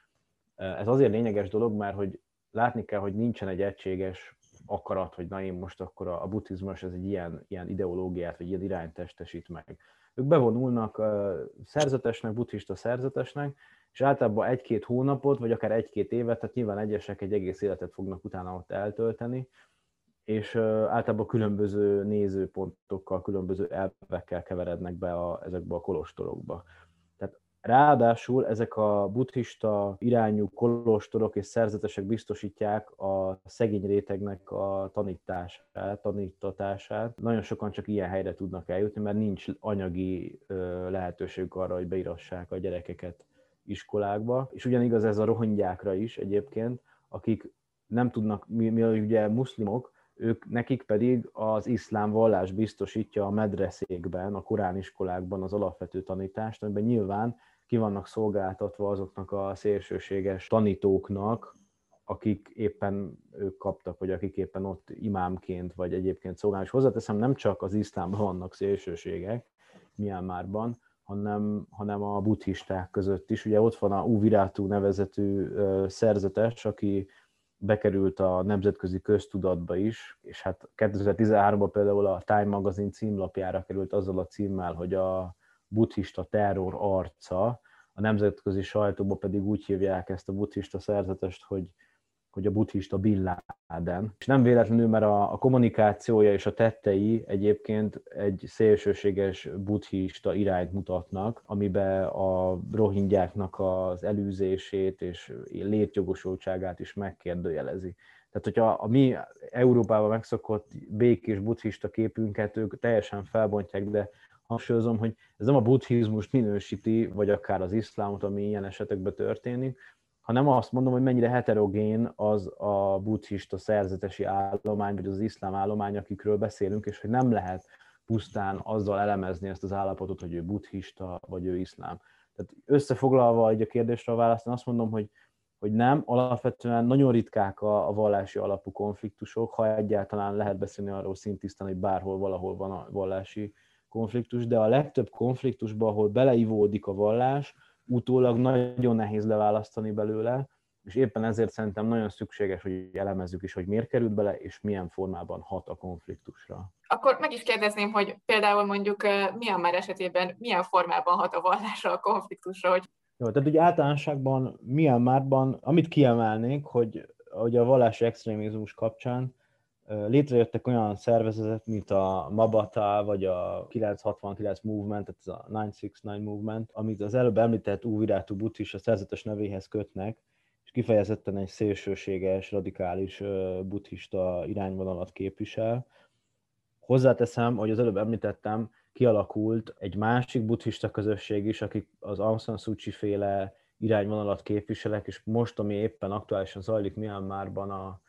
C: Ez azért lényeges dolog, mert hogy látni kell, hogy nincsen egy egységes akarat, hogy na én most akkor a, buddhizmus ez egy ilyen, ilyen ideológiát, vagy ilyen irányt testesít meg. Ők bevonulnak szerzetesnek, buddhista szerzetesnek, és általában egy-két hónapot, vagy akár egy-két évet, tehát nyilván egyesek egy egész életet fognak utána ott eltölteni, és általában különböző nézőpontokkal, különböző elvekkel keverednek be a, ezekbe a kolostorokba. Tehát ráadásul ezek a buddhista irányú kolostorok és szerzetesek biztosítják a szegény rétegnek a tanítását, tanítatását. Nagyon sokan csak ilyen helyre tudnak eljutni, mert nincs anyagi lehetőségük arra, hogy beírassák a gyerekeket iskolákba. És ugyanigaz ez a rohangyákra is egyébként, akik nem tudnak, mi, mi ugye muszlimok, ők, nekik pedig az iszlám vallás biztosítja a medreszékben, a korániskolákban az alapvető tanítást, amiben nyilván ki vannak szolgáltatva azoknak a szélsőséges tanítóknak, akik éppen ők kaptak, vagy akik éppen ott imámként, vagy egyébként szolgálnak. És hozzáteszem, nem csak az iszlámban vannak szélsőségek, Myanmarban, hanem, hanem a buddhisták között is. Ugye ott van a Uvirátú nevezetű szerzetes, aki bekerült a nemzetközi köztudatba is, és hát 2013-ban például a Time magazin címlapjára került azzal a címmel, hogy a buddhista terror arca, a nemzetközi sajtóban pedig úgy hívják ezt a buddhista szerzetest, hogy hogy a buddhista Bin Laden. És nem véletlenül, mert a, a kommunikációja és a tettei egyébként egy szélsőséges buddhista irányt mutatnak, amiben a rohingyáknak az elűzését és létjogosultságát is megkérdőjelezi. Tehát, hogyha a mi Európában megszokott békés buddhista képünket ők teljesen felbontják, de hangsúlyozom, hogy ez nem a buddhizmus minősíti, vagy akár az iszlámot, ami ilyen esetekben történik, hanem azt mondom, hogy mennyire heterogén az a buddhista szerzetesi állomány, vagy az iszlám állomány, akikről beszélünk, és hogy nem lehet pusztán azzal elemezni ezt az állapotot, hogy ő buddhista, vagy ő iszlám. Tehát összefoglalva egy a kérdésre a választ, azt mondom, hogy, hogy nem, alapvetően nagyon ritkák a, a vallási alapú konfliktusok, ha egyáltalán lehet beszélni arról szintisztán, hogy bárhol, valahol van a vallási konfliktus, de a legtöbb konfliktusban, ahol beleivódik a vallás, utólag nagyon nehéz leválasztani belőle, és éppen ezért szerintem nagyon szükséges, hogy elemezzük is, hogy miért került bele, és milyen formában hat a konfliktusra.
A: Akkor meg is kérdezném, hogy például mondjuk milyen már esetében milyen formában hat a vallásra a konfliktusra, hogy
C: jó, tehát ugye általánosságban milyen márban, amit kiemelnék, hogy, hogy a vallási extrémizmus kapcsán Létrejöttek olyan szervezetek, mint a Mabata, vagy a 969 Movement, tehát ez a 969 Movement, amit az előbb említett Úvirátú buddhista szerzetes nevéhez kötnek, és kifejezetten egy szélsőséges, radikális buddhista irányvonalat képvisel. Hozzáteszem, hogy az előbb említettem, kialakult egy másik buddhista közösség is, akik az Aung San Suu Kyi féle irányvonalat képviselek, és most, ami éppen aktuálisan zajlik Myanmarban, a,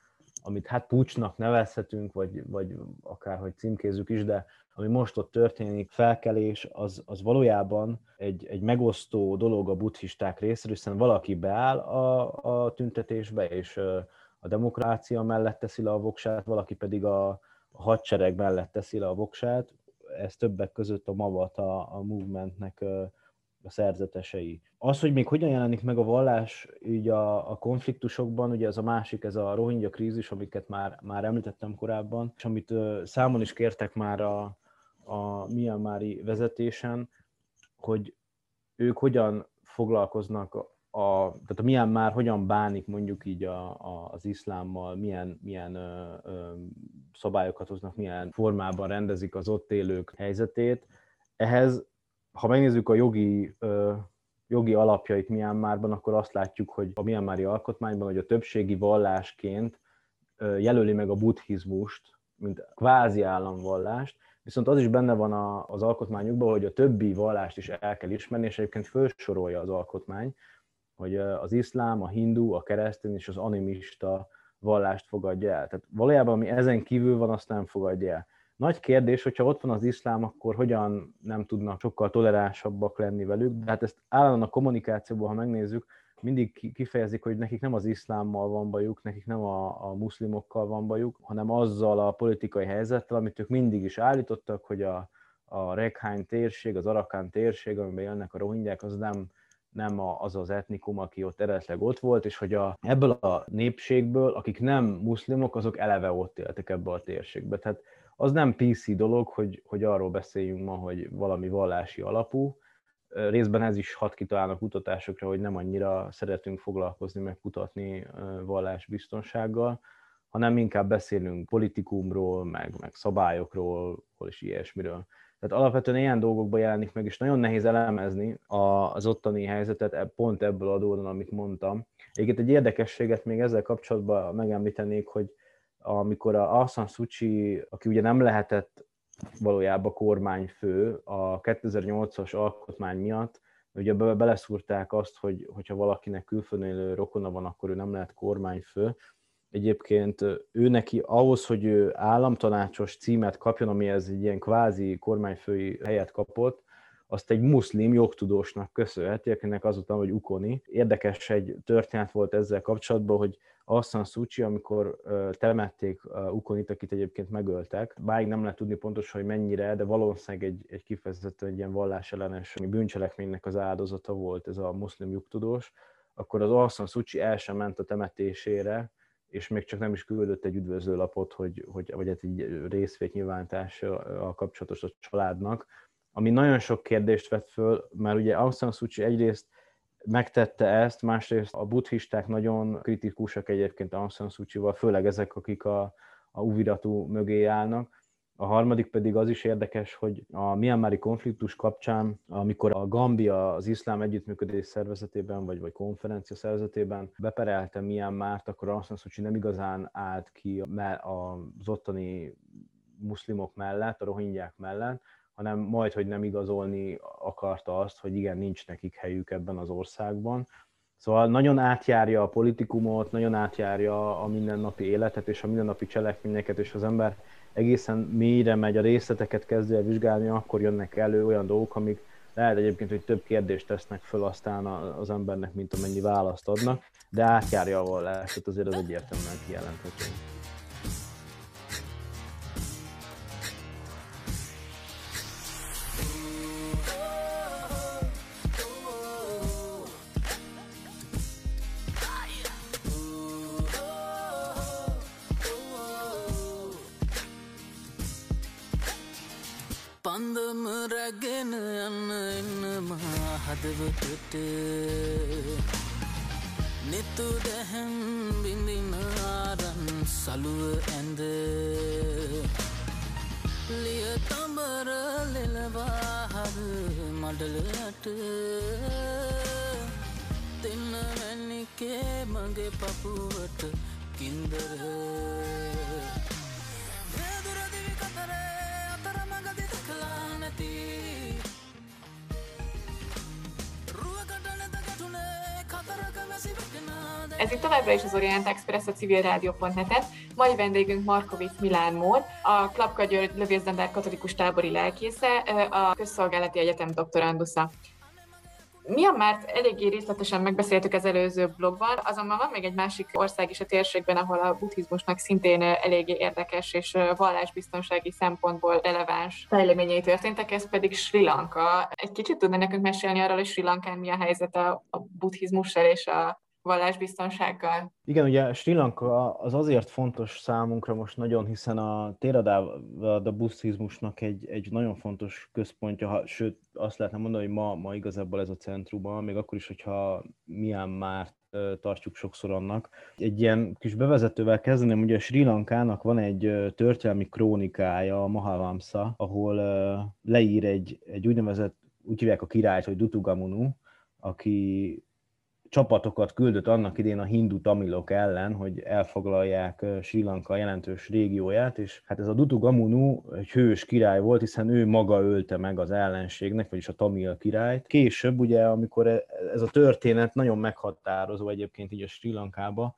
C: amit hát pucsnak nevezhetünk, vagy, vagy akárhogy címkézzük is, de ami most ott történik, felkelés, az, az valójában egy, egy megosztó dolog a buddhisták részéről, hiszen valaki beáll a, a tüntetésbe, és a demokrácia mellett teszi le a voksát, valaki pedig a, hadsereg mellett teszi le a voksát. Ez többek között a mavat a, a movementnek a szerzetesei. Az, hogy még hogyan jelenik meg a vallás így a, a konfliktusokban, ugye ez a másik, ez a rohingya krízis, amiket már, már említettem korábban, és amit uh, számon is kértek már a, a Myanmari vezetésen, hogy ők hogyan foglalkoznak a, tehát a milyen már hogyan bánik mondjuk így a, a, az iszlámmal, milyen, milyen ö, ö, szabályokat hoznak, milyen formában rendezik az ott élők helyzetét. Ehhez ha megnézzük a jogi, jogi alapjait Myanmarban, akkor azt látjuk, hogy a Myanmari alkotmányban, hogy a többségi vallásként jelöli meg a buddhizmust, mint kvázi államvallást, viszont az is benne van az alkotmányukban, hogy a többi vallást is el kell ismerni, és egyébként felsorolja az alkotmány, hogy az iszlám, a hindu, a keresztény és az animista vallást fogadja el. Tehát valójában, ami ezen kívül van, azt nem fogadja el. Nagy kérdés, hogyha ott van az iszlám, akkor hogyan nem tudnak sokkal toleránsabbak lenni velük, de hát ezt állandóan a kommunikációban, ha megnézzük, mindig kifejezik, hogy nekik nem az iszlámmal van bajuk, nekik nem a, a muszlimokkal van bajuk, hanem azzal a politikai helyzettel, amit ők mindig is állítottak, hogy a, a Rekhány térség, az Arakán térség, amiben élnek a rohingyák, az nem, nem az az etnikum, aki ott eredetleg ott volt, és hogy a, ebből a népségből, akik nem muszlimok, azok eleve ott éltek ebbe a térségbe. Tehát az nem PC dolog, hogy, hogy arról beszéljünk ma, hogy valami vallási alapú. Részben ez is hat kitalálnak kutatásokra, hogy nem annyira szeretünk foglalkozni, meg kutatni vallásbiztonsággal, hanem inkább beszélünk politikumról, meg, meg szabályokról, és ilyesmiről. Tehát alapvetően ilyen dolgokban jelenik meg, és nagyon nehéz elemezni az ottani helyzetet e, pont ebből adódóan, amit mondtam. Egyébként egy érdekességet még ezzel kapcsolatban megemlítenék, hogy amikor a Aung San Suu Kyi, aki ugye nem lehetett valójában kormányfő a 2008-as alkotmány miatt, ugye beleszúrták azt, hogy hogyha valakinek külföldön élő rokona van, akkor ő nem lehet kormányfő. Egyébként ő neki ahhoz, hogy ő államtanácsos címet kapjon, ami ez egy ilyen kvázi kormányfői helyet kapott, azt egy muszlim jogtudósnak köszönheti, akinek azután, hogy Ukoni. Érdekes egy történet volt ezzel kapcsolatban, hogy Assan Sucsi, amikor temették Ukonit, akit egyébként megöltek, báig nem lehet tudni pontosan, hogy mennyire, de valószínűleg egy, egy kifejezetten egy ilyen vallásellenes bűncselekménynek az áldozata volt ez a muszlim jogtudós, akkor az Assan Sucsi el sem ment a temetésére, és még csak nem is küldött egy üdvözlőlapot, hogy, hogy, vagy hát egy részvétnyilvántással kapcsolatos a családnak, ami nagyon sok kérdést vett föl, mert ugye Aung San Suu Kyi egyrészt megtette ezt, másrészt a buddhisták nagyon kritikusak egyébként Aung San Suu főleg ezek, akik a, a uviratú mögé állnak. A harmadik pedig az is érdekes, hogy a Myanmari konfliktus kapcsán, amikor a Gambia az iszlám együttműködés szervezetében, vagy, vagy konferencia szervezetében beperelte Myanmart, akkor Aung San Suu Kyi nem igazán állt ki az ottani muszlimok mellett, a rohingyák mellett, hanem majd, hogy nem igazolni akarta azt, hogy igen, nincs nekik helyük ebben az országban. Szóval nagyon átjárja a politikumot, nagyon átjárja a mindennapi életet és a mindennapi cselekményeket, és az ember egészen mélyre megy, a részleteket kezdő el vizsgálni, akkor jönnek elő olyan dolgok, amik lehet egyébként, hogy több kérdést tesznek föl aztán az embernek, mint amennyi választ adnak, de átjárja a vallást, azért az egyértelműen kijelenthető.
E: සිත නෙතු දැහැම් බිඳින ආරන් සලුව ඇඳ. ලිය තඹර ලෙලවාහර මඩලට. දෙන්න වැනිකේ මගේ පපුුවට කින්දර.
A: Ez itt továbbra is az Orient Express a civilrádió.net-en. Mai vendégünk Markovic Milán Mór, a Klapka György Lövészember katolikus tábori lelkésze, a Közszolgálati Egyetem doktorandusza. Myanmart eléggé részletesen megbeszéltük az előző blogban, azonban van még egy másik ország is a térségben, ahol a buddhizmusnak szintén eléggé érdekes és vallásbiztonsági szempontból releváns fejleményei történtek, ez pedig Sri Lanka. Egy kicsit tudna nekünk mesélni arról, hogy Sri Lankán mi a helyzet a, a buddhizmussal és a vallásbiztonsággal?
C: Igen, ugye Sri Lanka az azért fontos számunkra most nagyon, hiszen a Theravada buddhizmusnak egy, egy nagyon fontos központja, ha, sőt azt lehetne mondani, hogy ma, ma igazából ez a centruma, még akkor is, hogyha milyen már tartjuk sokszor annak. Egy ilyen kis bevezetővel kezdeném, ugye Sri Lankának van egy történelmi krónikája, a Mahavamsa, ahol leír egy, egy úgynevezett, úgy hívják a királyt, hogy Dutugamunu, aki csapatokat küldött annak idén a hindu tamilok ellen, hogy elfoglalják Sri Lanka jelentős régióját, és hát ez a Dutugamunu egy hős király volt, hiszen ő maga ölte meg az ellenségnek, vagyis a tamil királyt. Később ugye, amikor e- ez a történet nagyon meghatározó egyébként így a Sri Lankába,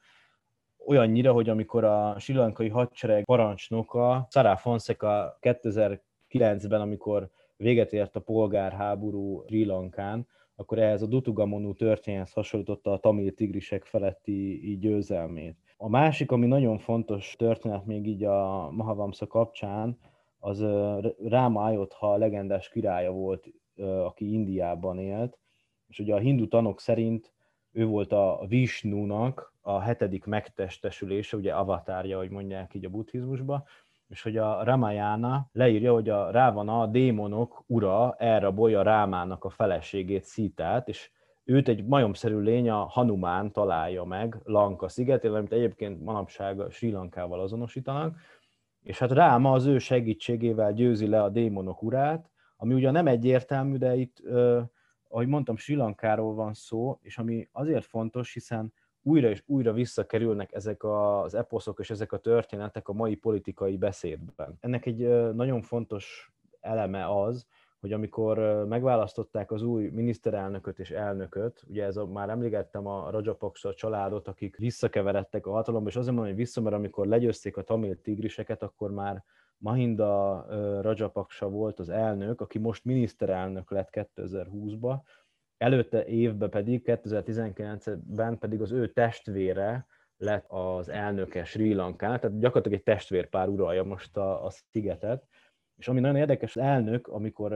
C: olyannyira, hogy amikor a sri lankai hadsereg parancsnoka Sarah Fonseca 2009-ben, amikor véget ért a polgárháború Sri Lankán, akkor ehhez a Dutugamonu történethez hasonlította a tamil tigrisek feletti így győzelmét. A másik, ami nagyon fontos történet még így a Mahavamsa kapcsán, az Ráma Ayodha legendás királya volt, aki Indiában élt, és ugye a hindu tanok szerint ő volt a Vishnunak a hetedik megtestesülése, ugye avatárja, hogy mondják így a buddhizmusba, és hogy a Ramayana leírja, hogy a Rávana, a démonok ura elrabolja Rámának a feleségét, Szítát, és őt egy majomszerű lény, a Hanumán találja meg Lanka szigetén, amit egyébként manapság a Sri Lankával azonosítanak, és hát Ráma az ő segítségével győzi le a démonok urát, ami ugye nem egyértelmű, de itt, ö, ahogy mondtam, Sri Lankáról van szó, és ami azért fontos, hiszen újra és újra visszakerülnek ezek az eposzok és ezek a történetek a mai politikai beszédben. Ennek egy nagyon fontos eleme az, hogy amikor megválasztották az új miniszterelnököt és elnököt, ugye ez a, már emlegettem a Rajapaksa családot, akik visszakeveredtek a hatalomba, és azért mondom, hogy vissza, mert amikor legyőzték a tamil tigriseket, akkor már Mahinda Rajapaksa volt az elnök, aki most miniszterelnök lett 2020-ba, előtte évben pedig, 2019-ben pedig az ő testvére lett az elnöke Sri Lankán, tehát gyakorlatilag egy testvérpár uralja most a, a szigetet, és ami nagyon érdekes, az elnök, amikor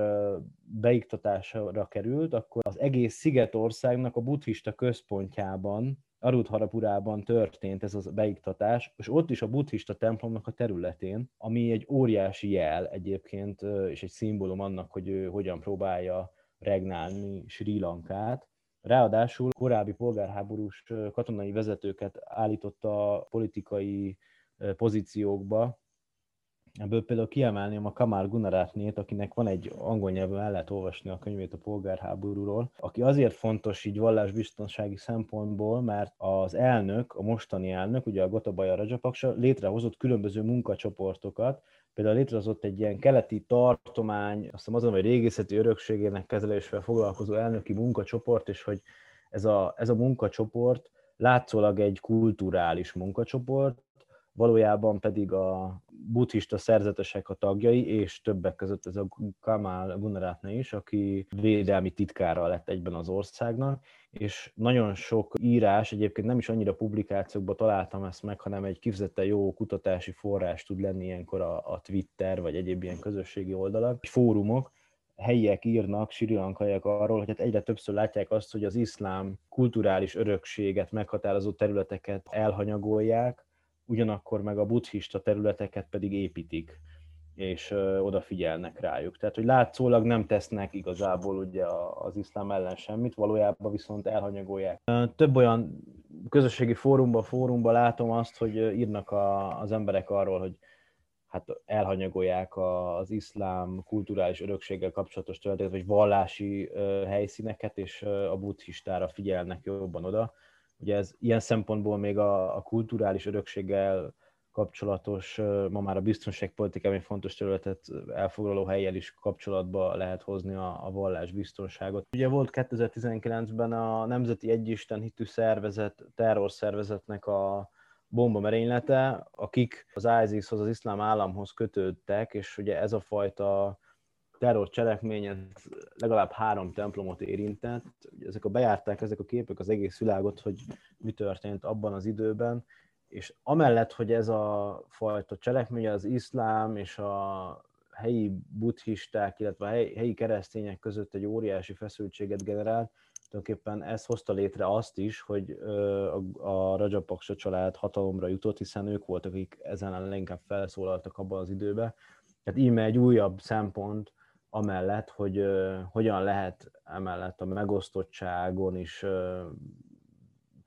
C: beiktatásra került, akkor az egész szigetországnak a buddhista központjában, Arudharapurában történt ez az beiktatás, és ott is a buddhista templomnak a területén, ami egy óriási jel egyébként, és egy szimbólum annak, hogy ő hogyan próbálja regnálni Sri Lankát. Ráadásul korábbi polgárháborús katonai vezetőket állította politikai pozíciókba, Ebből például kiemelném a Kamal Gunaratnét, akinek van egy angol nyelven el lehet olvasni a könyvét a polgárháborúról, aki azért fontos így vallásbiztonsági szempontból, mert az elnök, a mostani elnök, ugye a Gotabaya Rajapaksa létrehozott különböző munkacsoportokat, például létrehozott egy ilyen keleti tartomány, azt hiszem azon, hogy régészeti örökségének kezelésével foglalkozó elnöki munkacsoport, és hogy ez a, ez a munkacsoport látszólag egy kulturális munkacsoport, valójában pedig a buddhista szerzetesek a tagjai, és többek között ez a Kamal Gunaratne is, aki védelmi titkára lett egyben az országnak, és nagyon sok írás, egyébként nem is annyira publikációkban találtam ezt meg, hanem egy kifejezetten jó kutatási forrás tud lenni ilyenkor a, a Twitter, vagy egyéb ilyen közösségi oldalak, fórumok, helyiek írnak, sri lankaiak arról, hogy hát egyre többször látják azt, hogy az iszlám kulturális örökséget meghatározó területeket elhanyagolják, ugyanakkor meg a buddhista területeket pedig építik, és odafigyelnek rájuk. Tehát, hogy látszólag nem tesznek igazából ugye az iszlám ellen semmit, valójában viszont elhanyagolják. Több olyan közösségi fórumban, fórumban látom azt, hogy írnak a, az emberek arról, hogy hát elhanyagolják az iszlám kulturális örökséggel kapcsolatos területeket, vagy vallási helyszíneket, és a buddhistára figyelnek jobban oda Ugye ez ilyen szempontból még a, a kulturális örökséggel kapcsolatos, ma már a biztonságpolitikában fontos területet elfoglaló helyjel is kapcsolatba lehet hozni a, a vallás biztonságot. Ugye volt 2019-ben a Nemzeti Egyisten hitű szervezet, terrorszervezetnek a bomba merénylete, akik az ISIS-hoz, az iszlám államhoz kötődtek, és ugye ez a fajta terrorcselekmény legalább három templomot érintett. Ezek a bejárták, ezek a képek az egész világot, hogy mi történt abban az időben, és amellett, hogy ez a fajta cselekmény az iszlám és a helyi buddhisták, illetve a helyi keresztények között egy óriási feszültséget generált, tulajdonképpen ez hozta létre azt is, hogy a Rajapaksa család hatalomra jutott, hiszen ők voltak, akik ezen a leginkább felszólaltak abban az időben. Tehát íme egy újabb szempont amellett, hogy hogyan lehet emellett a megosztottságon is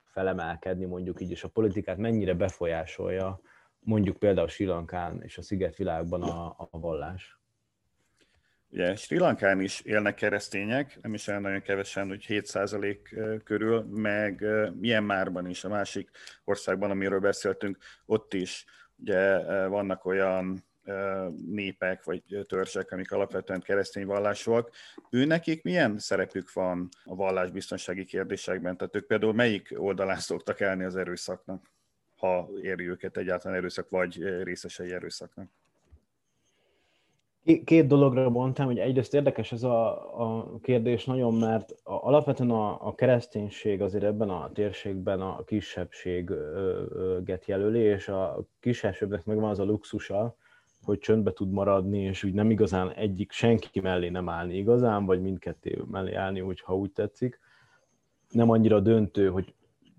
C: felemelkedni, mondjuk így, és a politikát mennyire befolyásolja mondjuk például Sri Lankán és a szigetvilágban a, a vallás.
D: Ugye Sri Lankán is élnek keresztények, nem is olyan nagyon kevesen, hogy 7% körül, meg Myanmarban is, a másik országban, amiről beszéltünk, ott is ugye vannak olyan népek vagy törzsek, amik alapvetően keresztény vallásúak. Ő nekik milyen szerepük van a vallásbiztonsági kérdésekben? Tehát ők például melyik oldalán szoktak elni az erőszaknak, ha éri őket egyáltalán erőszak, vagy részesei erőszaknak?
C: Két dologra mondtam, hogy egyrészt érdekes ez a, a kérdés nagyon, mert a, alapvetően a, a kereszténység azért ebben a térségben a kisebbséget jelöli, és a kisebbségnek megvan az a luxusa, hogy csöndbe tud maradni, és úgy nem igazán egyik senki mellé nem állni igazán, vagy mindkettő mellé állni, úgy, ha úgy tetszik. Nem annyira döntő, hogy,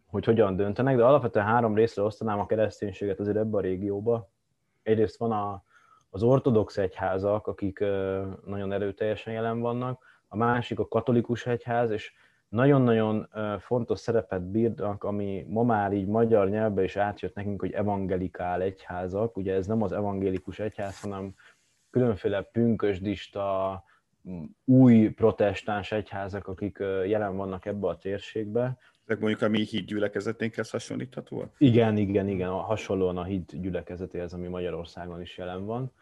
C: hogy hogyan döntenek, de alapvetően három részre osztanám a kereszténységet azért ebbe a régióba. Egyrészt van a, az ortodox egyházak, akik nagyon erőteljesen jelen vannak, a másik a katolikus egyház, és nagyon-nagyon fontos szerepet bírnak, ami ma már így magyar nyelvbe is átjött nekünk, hogy evangelikál egyházak. Ugye ez nem az evangélikus egyház, hanem különféle pünkösdista, új protestáns egyházak, akik jelen vannak ebbe a térségbe.
D: Ezek mondjuk a mi híd gyülekezeténkhez hasonlíthatóak?
C: Igen, igen, igen, hasonlóan a híd gyülekezetéhez, ami Magyarországon is jelen van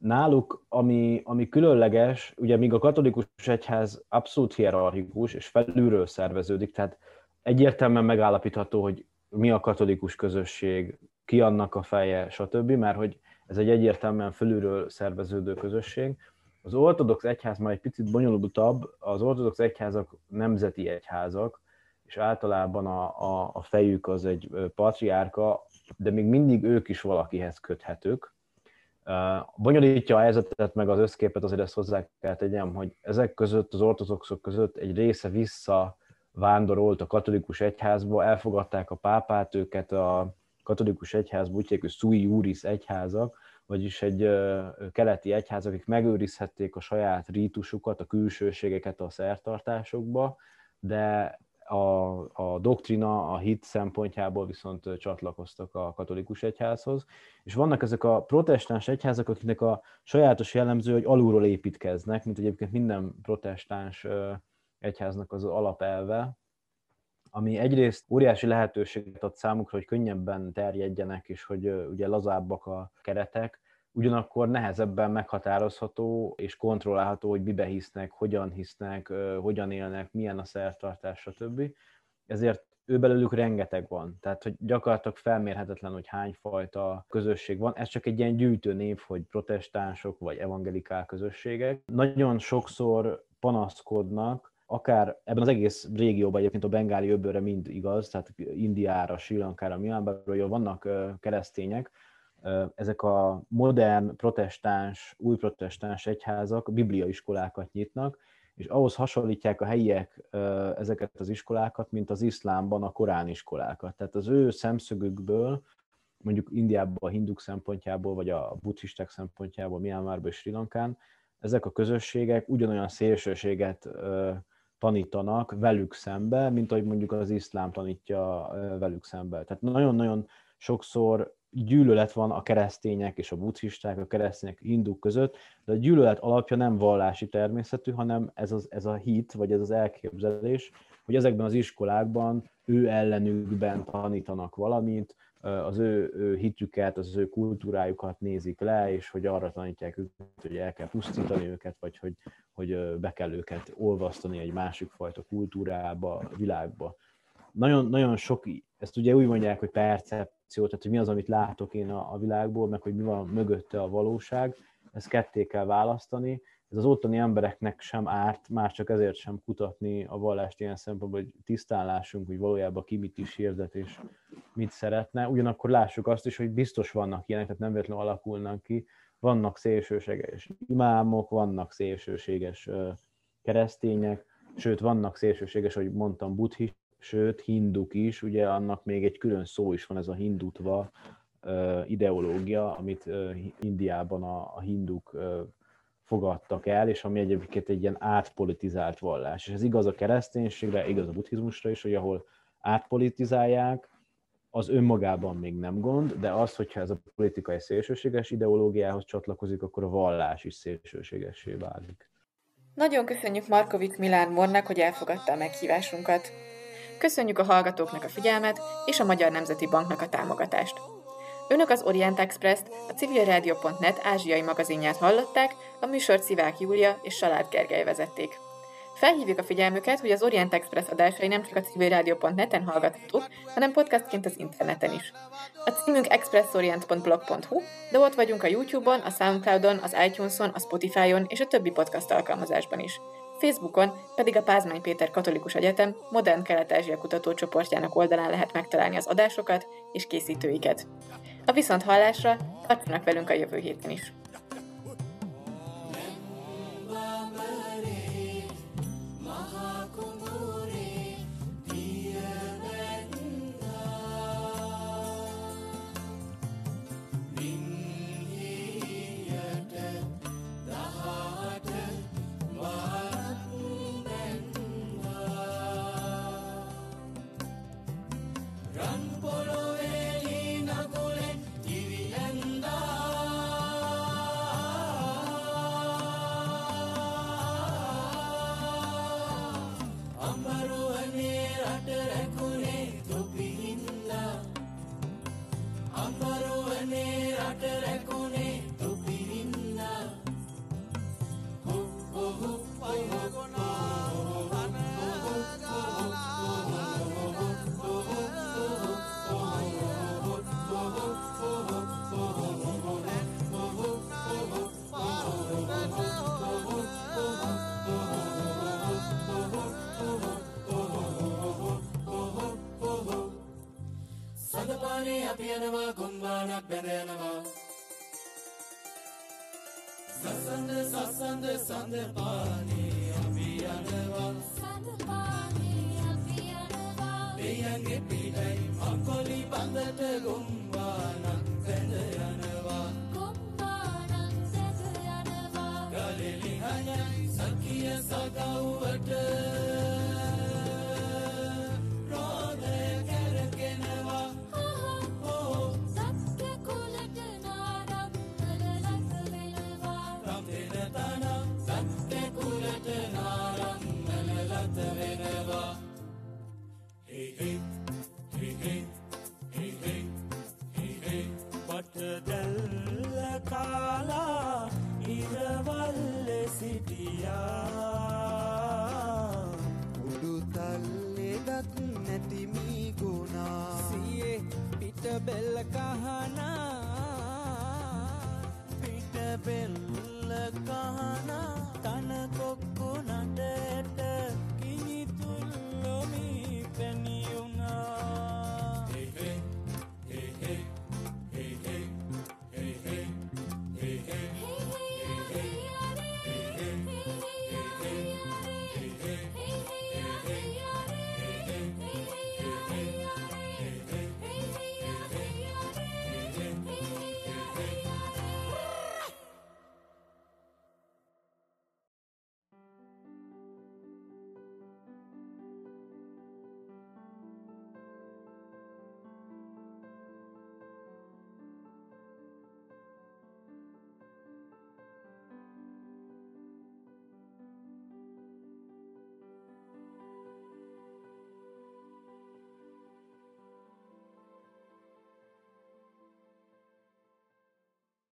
C: náluk, ami, ami különleges, ugye míg a katolikus egyház abszolút hierarchikus és felülről szerveződik, tehát egyértelműen megállapítható, hogy mi a katolikus közösség, ki annak a feje, stb., mert hogy ez egy egyértelműen felülről szerveződő közösség. Az ortodox egyház már egy picit bonyolultabb, az ortodox egyházak nemzeti egyházak, és általában a, a, a fejük az egy patriárka, de még mindig ők is valakihez köthetők, Bonyolítja a helyzetet, meg az összképet, azért ezt hozzá kell tegyem, hogy ezek között, az ortodoxok között egy része vissza vándorolt a katolikus egyházba, elfogadták a pápát, őket a katolikus egyház, úgy hogy sui juris egyházak, vagyis egy keleti egyház, akik megőrizhették a saját rítusukat, a külsőségeket a szertartásokba, de a, a doktrina, a hit szempontjából viszont csatlakoztak a katolikus egyházhoz. És vannak ezek a protestáns egyházak, akiknek a sajátos jellemző, hogy alulról építkeznek, mint egyébként minden protestáns egyháznak az alapelve, ami egyrészt óriási lehetőséget ad számukra, hogy könnyebben terjedjenek, és hogy ugye lazábbak a keretek, ugyanakkor nehezebben meghatározható és kontrollálható, hogy mibe hisznek, hogyan hisznek, hogyan élnek, milyen a szertartás, stb. Ezért ő belőlük rengeteg van. Tehát, hogy gyakorlatilag felmérhetetlen, hogy hány fajta közösség van. Ez csak egy ilyen gyűjtő név, hogy protestánsok vagy evangelikál közösségek. Nagyon sokszor panaszkodnak, akár ebben az egész régióban egyébként a bengáli öbölre mind igaz, tehát Indiára, Sri Lankára, Myanmarra, vannak keresztények, ezek a modern protestáns, új protestáns egyházak bibliaiskolákat nyitnak, és ahhoz hasonlítják a helyiek ezeket az iskolákat, mint az iszlámban a korán iskolákat. Tehát az ő szemszögükből, mondjuk Indiában a hinduk szempontjából, vagy a buddhisták szempontjából, Myanmarban és Sri Lankán, ezek a közösségek ugyanolyan szélsőséget tanítanak velük szembe, mint ahogy mondjuk az iszlám tanítja velük szembe. Tehát nagyon-nagyon sokszor gyűlölet van a keresztények és a buddhisták, a keresztények, hinduk között, de a gyűlölet alapja nem vallási természetű, hanem ez, az, ez a hit, vagy ez az elképzelés, hogy ezekben az iskolákban ő ellenükben tanítanak valamit, az ő, ő hitüket, az ő kultúrájukat nézik le, és hogy arra tanítják őket, hogy el kell pusztítani őket, vagy hogy, hogy be kell őket olvasztani egy másik fajta kultúrába, világba. Nagyon, nagyon sok, ezt ugye úgy mondják, hogy percepció, tehát hogy mi az, amit látok én a, a világból, meg hogy mi van mögötte a valóság, ezt ketté kell választani, ez az ottani embereknek sem árt, már csak ezért sem kutatni a vallást ilyen szempontból, hogy tisztán hogy valójában ki mit is hirdet és mit szeretne. Ugyanakkor lássuk azt is, hogy biztos vannak ilyenek, tehát nem véletlenül alakulnak ki. Vannak szélsőséges imámok, vannak szélsőséges keresztények, sőt vannak szélsőséges, hogy mondtam, buddhist, sőt hinduk is, ugye annak még egy külön szó is van, ez a hindutva ideológia, amit Indiában a, hinduk fogadtak el, és ami egyébként egy ilyen átpolitizált vallás. És ez igaz a kereszténységre, igaz a buddhizmusra is, hogy ahol átpolitizálják, az önmagában még nem gond, de az, hogyha ez a politikai szélsőséges ideológiához csatlakozik, akkor a vallás is szélsőségessé válik.
A: Nagyon köszönjük Markovic Milán Mornak, hogy elfogadta a meghívásunkat. Köszönjük a hallgatóknak a figyelmet és a Magyar Nemzeti Banknak a támogatást. Önök az Orient Express-t, a civilradio.net ázsiai magazinját hallották, a műsort Szivák Júlia és Salád Gergely vezették. Felhívjuk a figyelmüket, hogy az Orient Express adásai nem csak a civilradio.net-en hallgathatók, hanem podcastként az interneten is. A címünk expressorient.blog.hu, de ott vagyunk a YouTube-on, a Soundcloud-on, az iTunes-on, a Spotify-on és a többi podcast alkalmazásban is. Facebookon pedig a Pázmány Péter Katolikus Egyetem Modern Kelet-Ázsia kutatócsoportjának oldalán lehet megtalálni az adásokat és készítőiket. A viszont hallásra tartsanak velünk a jövő héten is.
F: piyanoma, kumbağanak ben yanıma. Saslandı, saslandı, sandı pani, abi yanıma. Sandı pani, abi yanıma. Bir gibi